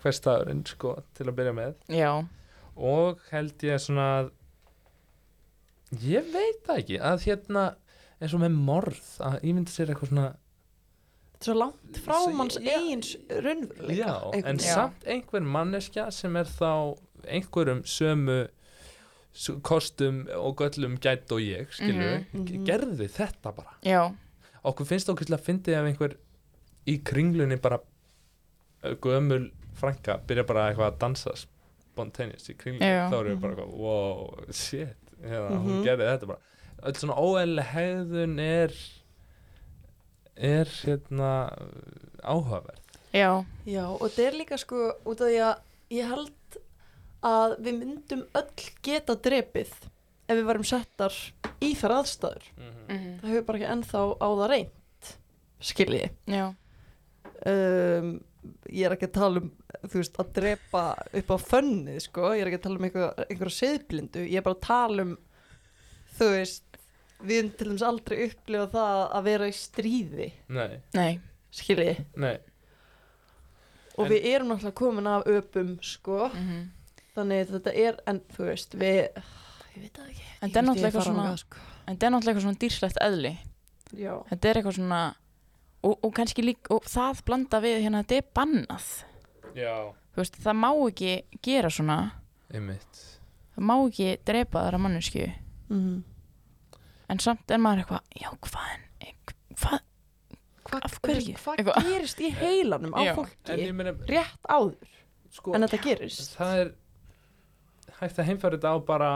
hver staðurinn, sko, til að byrja með. Já, og held ég svona að ég veit það ekki að hérna eins og með morð að ég myndi sér eitthvað svona svo langt frá manns já. eigins raunveruleika já, en. Já. samt einhver manneskja sem er þá einhverjum sömu kostum og göllum gætt og ég, skilur Mhm, mhm. gerði þetta bara já, okkur finnst okkur til að fyndi ef einhver í kringlunni bara gömul frænka byrja bara eitthvað að dansa spontaneous í kringlunni Já. þá erum við bara eitthvað, wow, shit hérna, hún Mhm. gerði þetta bara öll svona óeðlega hegðun er er hérna áhugaverð já, Já, og þetta er líka sko út af því að ég held að við myndum öll geta drepið ef við varum settar í þar aðstæður. Mhm, það hefur bara ekki ennþá á það reynt skiljiði já, um, ég er ekki að tala um þú veist, að drepa upp á fönnið sko, ég er ekki að tala um einhver, einhverja seðblindu, ég er bara að tala um þú veist við til dæmis aldrei upplifað það að vera í stríði, nei, nei, skiljiði nei, og En- við erum náttúrulega komin af öpum sko, mhm. Þannig þetta er en þú veist, við ég veit það ekki. En þetta er náttúrulega eitthvað þangað, sko. En þetta er náttúrulega eitthvað svona dýrslegt eðli. Já, Þetta er eitthvað svona og, og kannski líka, og það blanda við hérna, þetta er bannað. Já. Þú veist, það má ekki gera svona. Einmitt. Það má ekki drepa þaðra mannesku mm. En samt er maður eitthvað, já hvað en hvað, Af hverju? hvað gerist í heilanum á Já, fólki meina, rétt áður sko en þetta gerist? það er hægt að heimfæra þetta á bara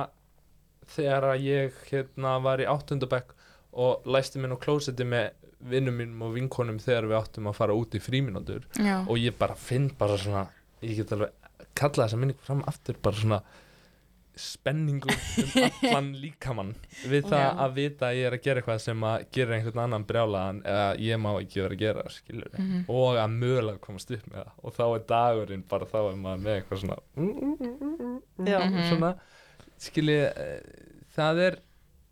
þegar að ég hérna var í áttundabekk og læsti minn á klósetti með vinnum mínum og vinkonum þegar við áttum að fara út í fríminútur já, og ég bara finn bara svona ég get alveg kalla þessa minningu fram aftur bara svona spenningur um allan líkamann við það Já. að vita að ég er að gera eitthvað sem að gera einhvern annan brjálaðan eða ég má ekki vera að gera skilur Mhm. og að mögulega komast upp með það og þá er dagurinn bara þá er maður með eitthvað svona já, Mhm. svona skilji það er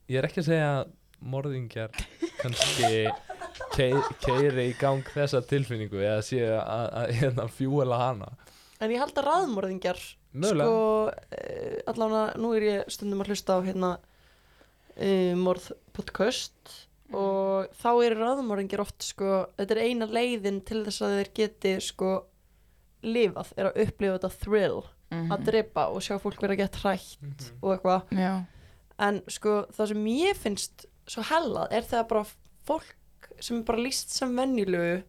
ég er ekki að segja að morðingjar kannski kei- keiri í gang þessa tilfinningu eða sé að, að hérna fjúela hana en ég held að raðmorðingjar mögulega. Sko, uh, allavega nú er ég stundum að hlusta á hérna uh, morð podcast og þá eru raðmorðingjar oft sko, þetta er eina leiðin til þess að þeir geti sko lifað, er að upplifa þetta thrill Mhm. að drepa og sjá fólk vera gett hrætt Mhm. og eitthvað. Já, en sko það sem ég finnst svo hellað er þegar bara fólk sem er bara líst sem venjulegu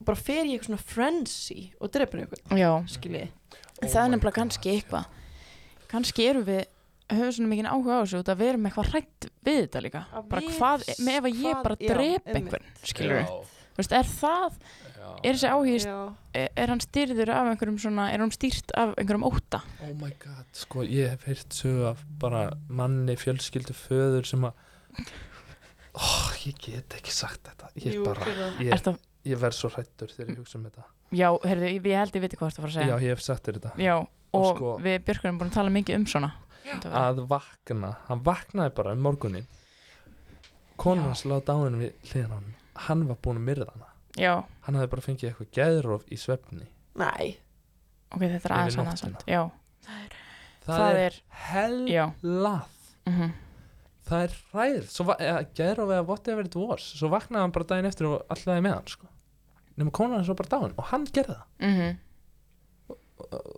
og bara fer í eitthvað svona frenzy og drepur einhvern, já. skiljiði Oh það er nefnilega kannski eitthvað. Kannski erum við höfum svona mikið áhuga á þessu út að við erum eitthvað hrætt við þetta líka. Að bara við- hvað, með ef að ég bara drep einhvern skilur við, Já, veist, er það já. er þessi áhugi, Já. er, er hann styrður af einhverjum svona, er hann stýrt af einhverjum óta oh my god sko ég hef heyrt sögu af bara manni fjölskyldu föður sem að oh, ég get ekki sagt þetta. Ég Jú, bara ég, ég verð svo hrættur þegar ég hugsa um þetta já, heyrðu, ég, ég held ég viti hvað það fara að já segja ég hef sagt þér þetta. Já, og, sko- við Björkur erum búin að tala mikið um svona. Að vakna hann vaknaði bara um morgunin konan Já. hans láð dáinu við hliðan hann hann var búin að myrða hana. Já, hann hafði bara fengið eitthvað geðróf í svefni. Nei, ok, þetta er aðeins annað samt. Já, það, það er, er, já. hellað. Mhm. Það er ræð va- eða whatever it was. Svo vaknaði hann bara daginn eftir og allaði með hann sko. Nema konan hans var bara dáin og hann gerði það. Mhm.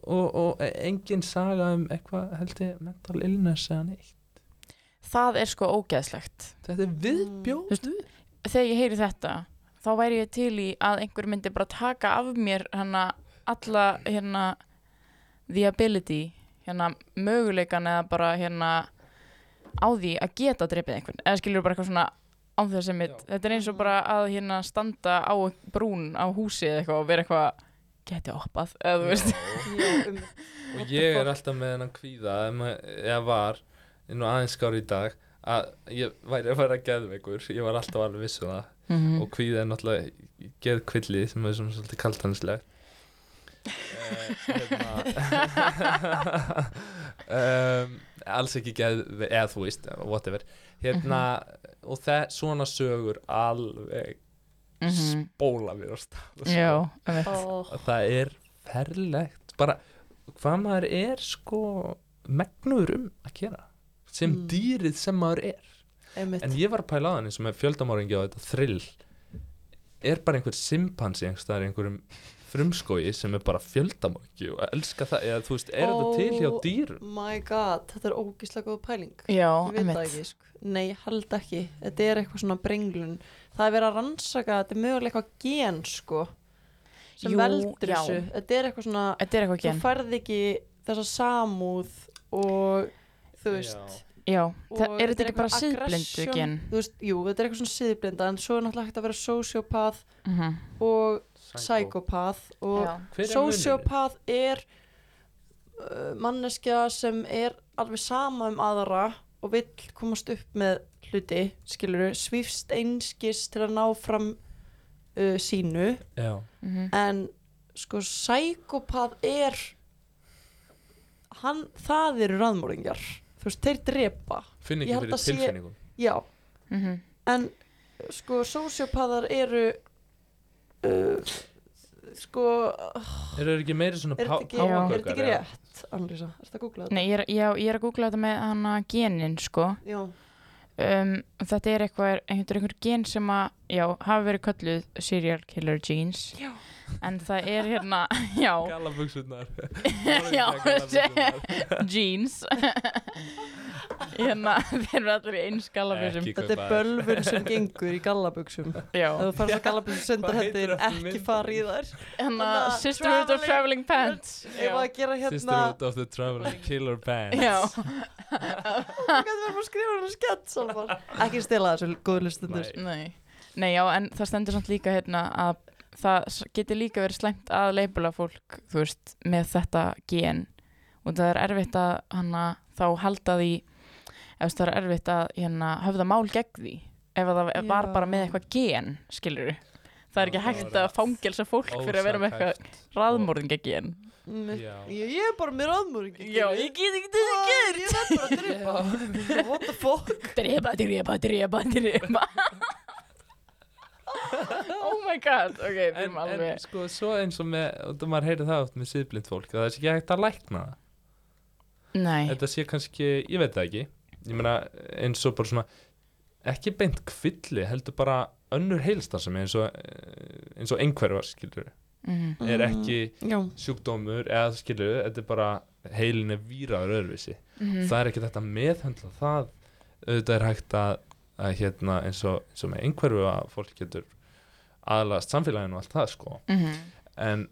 Og, og engin saga um eitthvað held ég mental illness eða neitt. Það er sko ógeðslegt. Þetta er viðbjóð. Veist, þegar ég heyri þetta þá væri ég til í að einhver myndi bara taka af mér hana alla hérna the ability hérna möguleikan eða bara hérna á því að geta drepið einhvern. Eða skilur bara eitthvað svona án þess að mitt þetta er eins og bara að hérna standa á brún á húsi eða eitthvað og vera eitthvað geti oppað eða þú veist. Um, og ég er alltaf með hennan kvíða eða var nú aðeins skári í dag að ég væri að fara að geðveikur. Ég var alltaf alveg vissu það. Mm og kvíða er náttúrulega geðkvilli sem er svona svolítið kaltanslegt hérna. Um, alls ekki geð eða þú veist, whatever. Hérna, og það svona sögur alveg Mhm. spóla mér á stað sko. já, að það er ferlegt bara hvað maður er sko megnuður um að gera sem Mm. dýrið sem maður er einmitt. en ég var að pæla á þannig sem er fjöldamáringi á þetta þrill er bara einhver simpansi einhverjum frumskói sem er bara fjöldamáringi og elska það, eða þú veist, er þetta til hjá Oh dýrum? my god, þetta er ógislega góð pæling. Já, það ekki, sko. nei, held ekki. Þetta er eitthvað svona brenglun. Það er verið að rannsaka, þetta er mögulega eitthvað gen sko sem Jú, veldur já. þessu. Þetta er eitthvað svona, þetta er eitthvað þú gen færð ekki þessa samúð og þú veist. Já, og það er þetta ekki bara síðblindu gen? Þú veist, jú, þetta er eitthvað svona síðblinda en svo er náttúrulega hægt að vera sociopath mm og Psycho. psychopath og sociopath er uh, manneskja sem er alveg sama um aðra og vill komast upp með hluti, skilur svífst einskis til að ná fram uh, sínu. Já, mhm. en sko psychopath er hann, það eru raðmóringjar þú veist, þeir drepa. Finn ekki fyrir tilfinningum. Já, Mhm. en sko sociopathar eru uh, sko Er það ekki meiri svona er pá- þetta ekki, er páfagaukar, þetta ekki eða? rétt Annlýsa, er þetta að googla þetta? Nei, ég er, já, ég er að googla þetta með hana genin sko Já, um, þetta er eitthvað, einhver, einhver gen sem að já, hafa verið kölluð serial killer genes Já. En það er hérna, Já, jeans. Hérna, þeir eru allir í eins gallabjössum Ekki þetta er bölvun sem gengur í gallabuxum. Já, ef þú sendar Hvað heitir hendur þetta ekki mynd? fara í þær. Hérna Hérna, Sisterhood of Traveling Pants. Ef að gera hérna Sisterhood of the Traveling Killer já, hvað við erum að skrifa hérna skett ekki stela þessu nei. Nei, já, en það stendur samt líka hérna að það getur líka verið slæmt að leipula fólk, þú veist, með þetta gen. Og það er erfitt að hana, þá halda því ef það er erfitt að hérna, höfða mál gegn því ef að það var Já. bara með eitthvað gen skilur það er ekki hægt að var fangelsa fólk fyrir að vera með eitthvað raðmórðinga gen Já. ég, ég er bara með raðmóringi já, ég get ekki þetta ég verð bara að drepa. What the fuck? Drepa, drepa, drepa, drepa oh my god. Ok, við En, erum en alveg sko, svo eins og með, og það maður heyrið það oft með síðblind fólk, að það sé ekki hægt að lækna það. Nei, þetta sé kannski, ég veit það ekki. Ég meina eins og bara svona ekki beint kvilli, heldur bara önnur heilstar eins og eh, eins og einhverfar, skilur mm er ekki já, sjúkdómur eða skilur, þetta er bara heilin er víraður öðruvísi. Mhm. það er ekki þetta meðhöndla það auðvitað er hægt að, að hérna eins og, eins og með einhverfu að fólk getur aðlast samfélaginu og allt það sko Mhm. en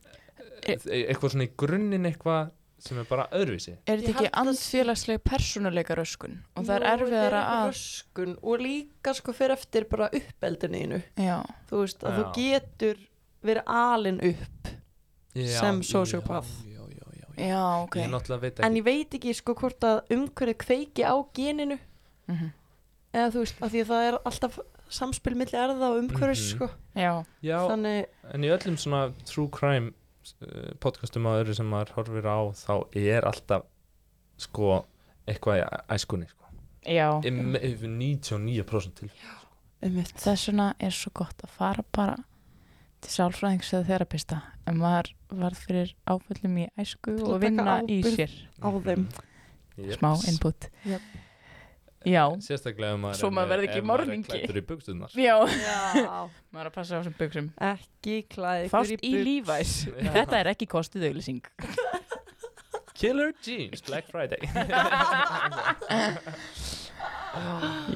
E- e eitthvað svona í grunninn eitthvað sem er bara öðruvísi er þetta ekki andfélagsleg persónuleika röskun og það er erfiðara er að röskun og líka sko fyrir eftir bara uppeldinu já, þú veist að Já. þú getur verið alin upp Sem sociopath. já, já, já, já. já, ok ég en ég veit ekki sko hvort að umhverfið kveiki á geninu Mhm. Eða þú veist, af því að það er alltaf samspil milli erða og umhverfis Mhm. sko já, já, þannig, en í öllum svona true crime uh, podcastum og öðru sem maður horfir á þá er alltaf sko eitthvað í æ- æskunni sko. já Im- yfir 99% til einmitt þess vegna er svo gott að fara bara til sálfræðings eða þerapista en maður varð fyrir áföllum í æsku Til að og taka vinna í ábyrgð. sér á þeim Jeps. smá input Jöp. Já, sérstaklega ef maður Svo maður verði ekki er morðingi. klæddur í buksunar já. Já, maður er að passa á þessum buksum ekki klæði fást í lífæs þetta er ekki kostið auðlýsing Killer Jeans, Black Friday.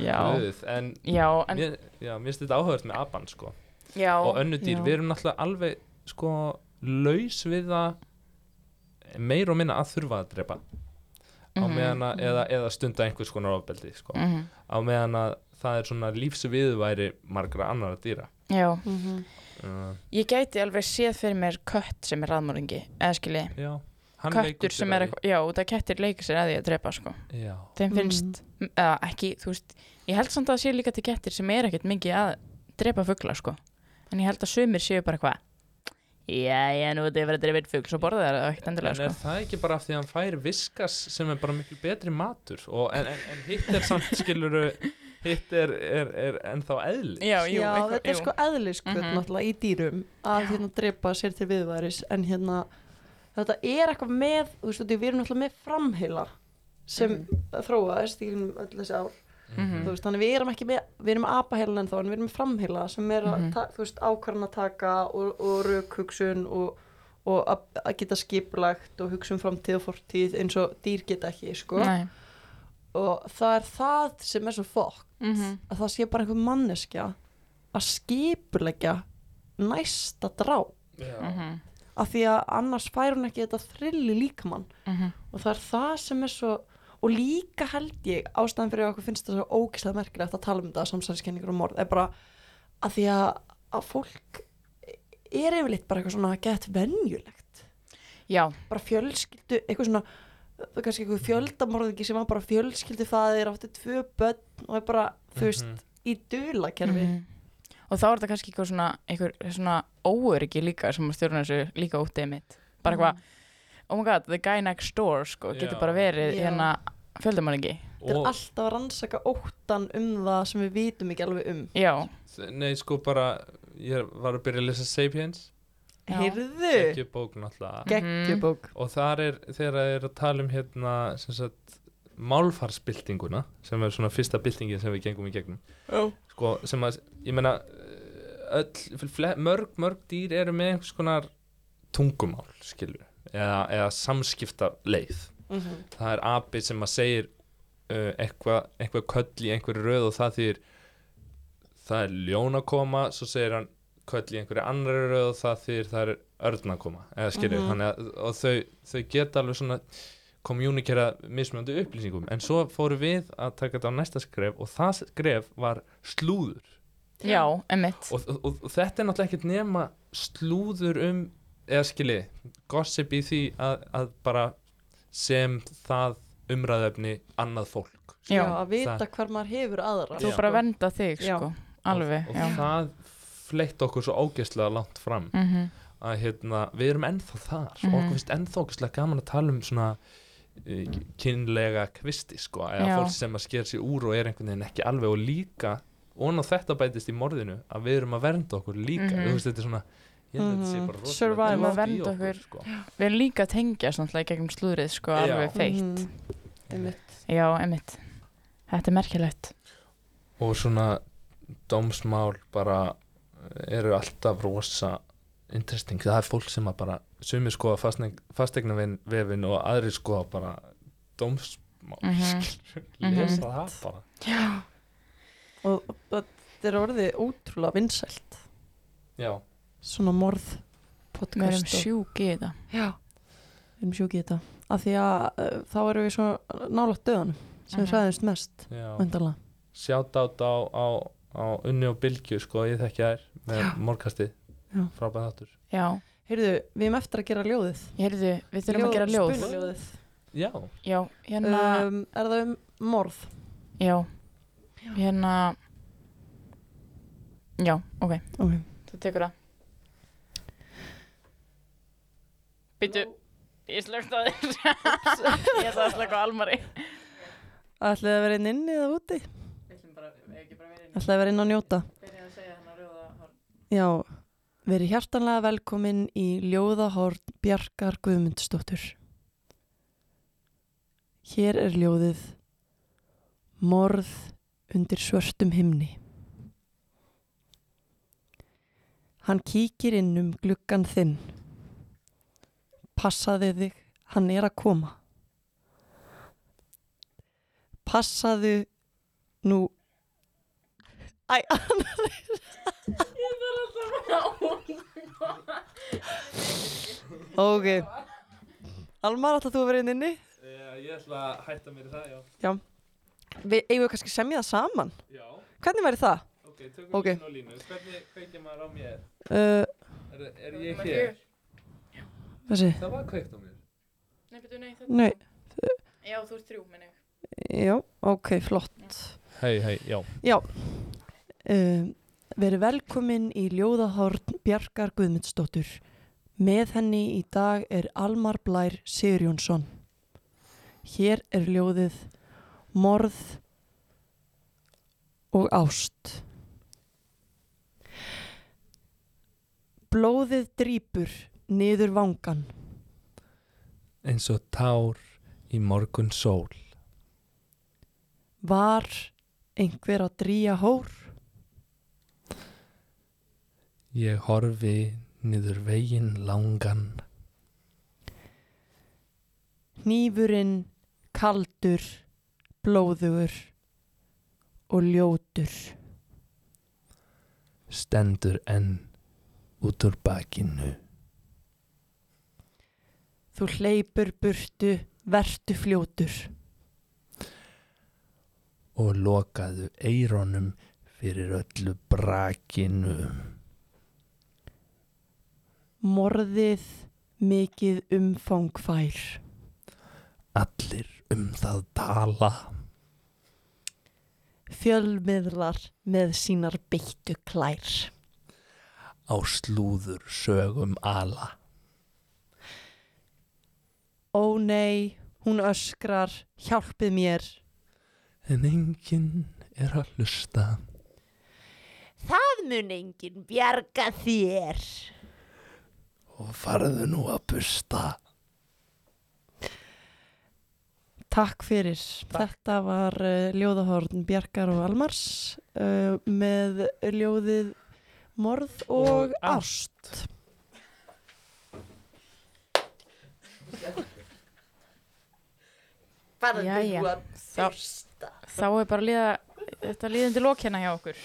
Já, Guð, en já, en mér, já, mér finnst þetta áhugast með aban sko. já, og önnu dýr, já. við erum náttúrulega alveg sko laus við að meir og minna að þurfa að drepa á Mhm. meðan að, eða, eða stunda einhvers konar ofbeldi sko. Mhm. á meðan að það er svona lífsviðværi margra annara dýra. Já, Mhm. uh, ég gæti alveg séð fyrir mér kött sem er raðmóringi eða skilji, já, hann köttur leikur sem er að eitthvað já, það kettir leika sér að því að drepa sko. Já, þeim finnst, eða ekki, þú veist ég held samt að það sé líka til kettir sem er ekkert mikið að drepa fugla sko. En ég held að sumir séu bara eitthvað já, ég nú þetta er verið að drepa einn fugl svo borða það ekkert en endilega er sko það ekki bara af því að hann fær viskas sem er bara miklu betri matur og, en, en, en hitt er samt skiluru hitt er, er, er ennþá eðli já, jú, Já, eitthvað- þetta er jú. sko eðliskvöld Mhm. náttúrulega í dýrum að hérna drepa sér til viðværis en hérna þetta er eitthvað með, þú veist, við erum náttúrulega með framheila sem Mhm. þróaðist í öll þessi ár Mhm. þú veist, þannig við erum ekki með, við erum með apaheilan en þá, en við erum með framheila sem er að, Mhm. ta- þú veist, ákvarðan að taka og, og raukhugsun og, og að, að geta skipulagt og hugsa um framtíð og fortíð eins og dýr geta ekki, sko Nei. og það er það sem er svo fokk Mhm. að það sé bara einhver manneskja að skipulegja næsta drá. Mhm. af því að annars fær hún ekki þetta þrilli líkamann Mhm. og það er það sem er svo og líka held ég ástæðan fyrir að okkur finnst það svo ógislega merkilegt að tala um þetta samsæðiskenningur og morð er bara að því að, að fólk er yfirleitt bara eitthvað svona gett venjulegt. Já, bara fjölskyldu, eitthvað svona það er kannski eitthvað fjöldamorðingi sem var bara fjölskyldu það er átti tvö börn og er bara, þú veist, Mhm. í dulakerfi Mhm. og þá er þetta kannski eitthvað svona, eitthvað svona óöryggi líka sem stjórnar þessu líka útið mitt bara eitthvað, oh my god, the guy next door sko, getur Já. bara verið Já. hérna fjöldamæringi Þetta er og alltaf að rannsaka óttan um það sem við vitum ekki alveg um. já, nei sko bara ég var að byrja að lesa Sapiens Já. Heyrðu, ekki bók náttúrulega geggjubók. og þar er þegar það er að tala um hérna sem sagt málfarsbyltinguna sem er svona fyrsta byltingin sem við gengum í gegnum Já. sko sem að ég meina öll, fle, mörg, mörg dýr eru með einhvers konar tungumál skilur eða, eða samskipta leið Mhm. það er api sem að segir uh, eitthvað eitthva köll í einhverju röð og það þýr það er ljón að koma svo segir hann köll í einhverju annari röð og það þýr það er örn að koma eða Mhm. þannig að og þau, þau geta alveg svona kommunikera mismunandi upplýsingum. En svo fóru við að taka þetta á næsta skref og það skref var slúður. Já, emmitt og, og, og, og þetta er náttúrulega ekkert nema slúður um eða skilji, gossip í því að, að bara sem það umræðefni annað fólk Já, já, að vita Það- hvar maður hefur aðra. þú Já. bara vernda þig Já. sko, alveg og, og það fleitt okkur svo ógeðslega langt fram Mhm. að hérna, við erum ennþá þar Mhm. og okkur finnst ennþá ógeðslega gaman að tala um svona uh, kynlega kvisti sko, eða Já. fólk sem að sker sér úr og er einhvern veginn ekki alveg og líka og ná þetta bætist í morðinu að við erum að vernda okkur líka Mhm. þú veist þetta er svona ég held að þetta sé Mhm. bara rosalega Survival. djúpt Að í vernda okkur. sko. við erum líka að tengja svona í gegnum slúðrið sko, Já. alveg feitt Mhm. Einmitt. já, emmitt, þetta er merkilegt og svona dómsmál bara eru alltaf rosa interesting, það er fólk sem að bara sumir skoða fastegna vefin og aðrir skoða bara dómsmál Mhm. skilur, Mhm. lesa það bara já, Og og þetta er orðið ótrúlega vinsælt. já, Svona morð við podcast. erum og- sjúk í þetta Já, við erum sjúkið í þetta. Af því að uh, þá erum við svo nálægt döðanum sem við Mhm. hræðumst mest, já. sjátt át á, á, á unni og bylgju sko, ég þekki þær með Já. morgkastið Já. frábæð þáttur já, Heyrðu, við erum eftir að gera ljóðið. heyrðu, við þurfum að gera ljóð Spunaljóðið. já, já, hérna Um, er það um morð? já, hérna já, ok, Ok. þú tekur það Býtu, ég slögt á þér Ég ætla að slöka á Almari Ætlaði að vera inn inni eða úti? Við ætlum bara, við ekki bara verið Ætlaði að vera inn að njóta? Já, verið hjartanlega velkomin í ljóðahorn Bjarkar Guðmundsdóttur. Hér er ljóðið Morð undir svörtum himni. Hann kíkir inn um gluggan þinn. Passaði þig, hann er að koma. Passaðu nú... Æ, Ok Almar, ætla þú að vera inn inni? Já, ég ætla að hætta mér í það, já. Við eigum við kannski að semja það saman. Já, Hvernig væri það? ok, tökum Ok. línu og línu. Hvernig kveikja maður á mér? Uh, Er, er ég hér? Þessi, Það var kveikt á mér. Nei, betur, nei, þetta nei, Já, þú ert þrjú, minn ég já, ok, flott. Hei, hei, já. Já, uh, verið velkomin í ljóðahorn Bjarkar Guðmundsdóttur. Með henni í dag er Almar Blær Sigurjónsson. Hér er ljóðið Morð og Ást. Blóðið drýpur niður vangan. Eins og tár í morgun sól. Var einhver að drýja hór? Ég horfi niður veginn langan. Hnífurinn kaldur, blóðugur og ljótur. Stendur enn út úr bakinu. Þú hleypur burtu, vertu fljótur. Og lokaðu eironum fyrir öllu brakinu. Morðið mikið umfang fær. Allir um það tala. Fjölmiðlar með sínar beittu klær. Á slúður sögum ala. Ó nei, hún öskrar, hjálpið mér. En enginn er að hlusta. Það mun enginn bjarga þér. Og farðu nú að busta. Takk fyrir. Þetta var uh, ljóðahorn Bjarkar og Almars uh, með ljóðið Morð og, Og ást. Bara Þú að þursta. Þá er bara líða, þetta líðandi lók hérna hjá okkur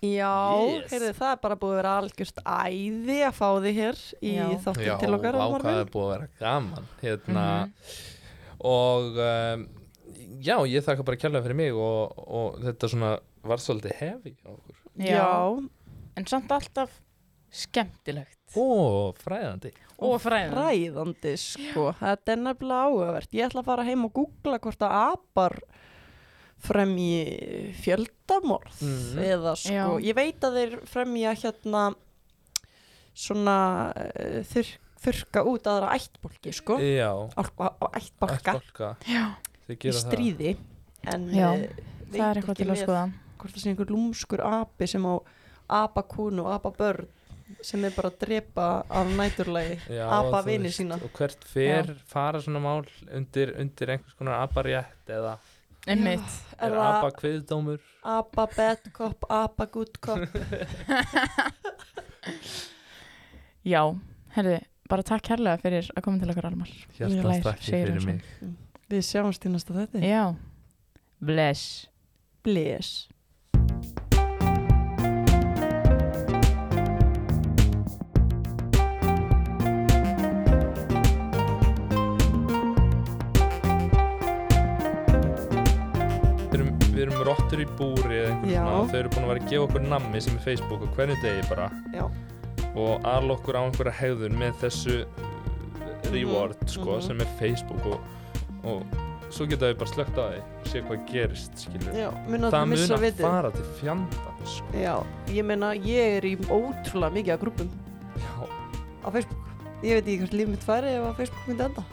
Já, Yes. heyrðu, það er bara búið að vera algjörst æði að fá þig hér í Já. þáttum til okkar hvað minn. er búið að vera gaman. Hérna, Mhm. og um, já, ég þakka bara kærlega fyrir mig og, og þetta svona var svolítið hefi á okkur. Já, En samt alltaf skemmtilegt Og fræðandi. Og fræðan ræðandi sko. Þetta er nefnilega áhugavert. Ég ætla að fara heim og googla hvort að apar fremji fjöldamorð Mhm. eða sko, Já. ég veit að þeir fremja hérna svona uh, þur, þurka út aðra ættbólki sko, Þið í gera það. stríði en Já, eh, það er eitthvað til að skoða hvort það sé einhver lúmskur api sem á apakúnu og apabörn sem er bara að drepa á næturlagi Já, apa þú vini veist, sína. Og hvert fer fara svona mál undir, undir einhvers konar aparétt eða Einmitt. Er er það apa kviðdómur? apa bad cop, apa good cop. Já, herðu, bara takk kærlega fyrir að koma til okkar Almar. Þakki segir fyrir mig. við sjáumst í næsta þetta Já, bless. Bless erum rottur í búri eða einhver Já. svona og þau eru búin að vera að gefa okkur nammi sem er Facebook og hvernig degi bara Já. og ala okkur á einhverja hegðun með þessu reward sko mhm. sem er Facebook og, og svo geta við bara slögt á því og sé hvað gerist Já, það mun að fara til fjandan sko. Já, ég meina ég er í ótrúlega mikið af grúpum á Facebook Ég veit ekki hvert líf mitt færi ef að Facebook myndi enda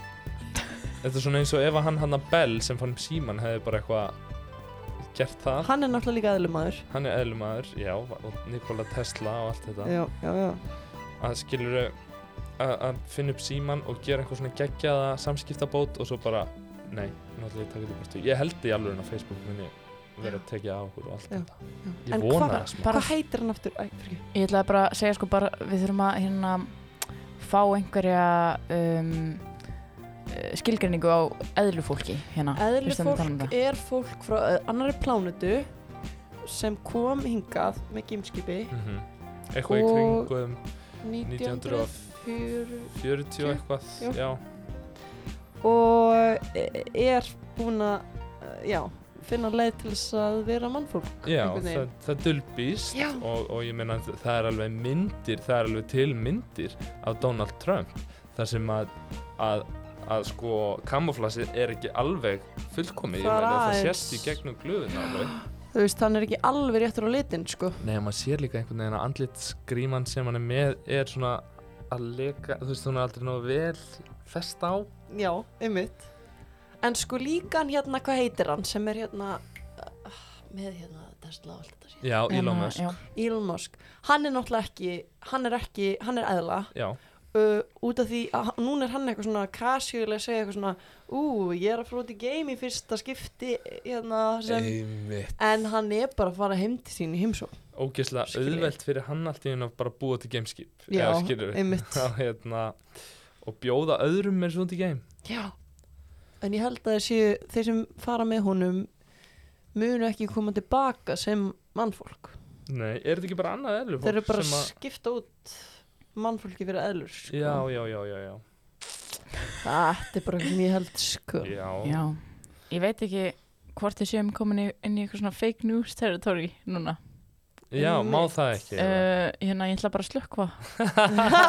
þetta er svona eins og ef að hann hann að Bell sem fann síman hefði bara eitthvað gert það. Hann er náttúrulega líka eðlumæður hann er eðlumæður, já, og Nikola Tesla og allt þetta. Já, já, já. Að skilur að finna upp síman og gera eitthvað svona geggjaða samskiptabót og svo bara, nei, náttúrulega ég taka þetta burtu. Ég held í alveg að Facebook muni verið að tekja á okkur og allt Já, þetta. já. ég En vona hvað- það smá. bara- Hvað heitir hann aftur? Æ, Ég ætlaði bara að segja sko bara við þurfum að hérna fá einhverja um, skilgreiningu á eðlu fólki hérna tala um er fólk frá ö, annarri plánutu sem kom hingað með gimskipi Mhm. eitthvað í kringum 1940 40 og eitthvað Já. já, og er búin að já, finna leið til þess að vera mannfólk Já, það, það dulbýst Já. og, og ég meina það er alveg myndir, það er alveg til myndir af Donald Trump þar sem að, að, að sko kamuflasið er ekki alveg fullkomið, ég Það er meina það sést í gegnum glöðuna alveg. þú veist, hann er ekki alveg réttur á litin sko. Nei, maður sér líka einhvern veginn að andlit skríman sem hann er með er svona að leka, þú veist, hún er aldrei nógu vel fest á. já, einmitt en sko líka hann hérna, hvað heitir hann sem er hérna uh, með hérna Tesla og allt þetta sér Já, Elon Hérna, Musk. já. Elon Musk, hann er náttúrulega ekki hann er ekki, hann er eðla Já, uh, út af því að hann- núna er hann eitthvað svona casual að segja eitthvað svona ú, ég er að fara út í game í fyrsta skipti hérna sem en hann er bara að fara heim til sín í heimsó Ógeðslega auðvelt fyrir hann allt í hennu að bara búa til gameskip. já, einmitt hérna, og bjóða öðrum með svona út í game. já. en ég held að séu þeir sem fara með honum munu ekki koma tilbaka sem mannfólk Nei, er þetta ekki bara annað eðlu þeir eru bara að... skipta út mannfólki fyrir eðlur sko. Já, já, já, já, já. þetta er bara ég held sko Já, Já, ég veit ekki hvort þið séum komin í, inn í eitthvað svona fake news territory núna já má það ekki? uh, Hérna, ég ætla bara að slökkva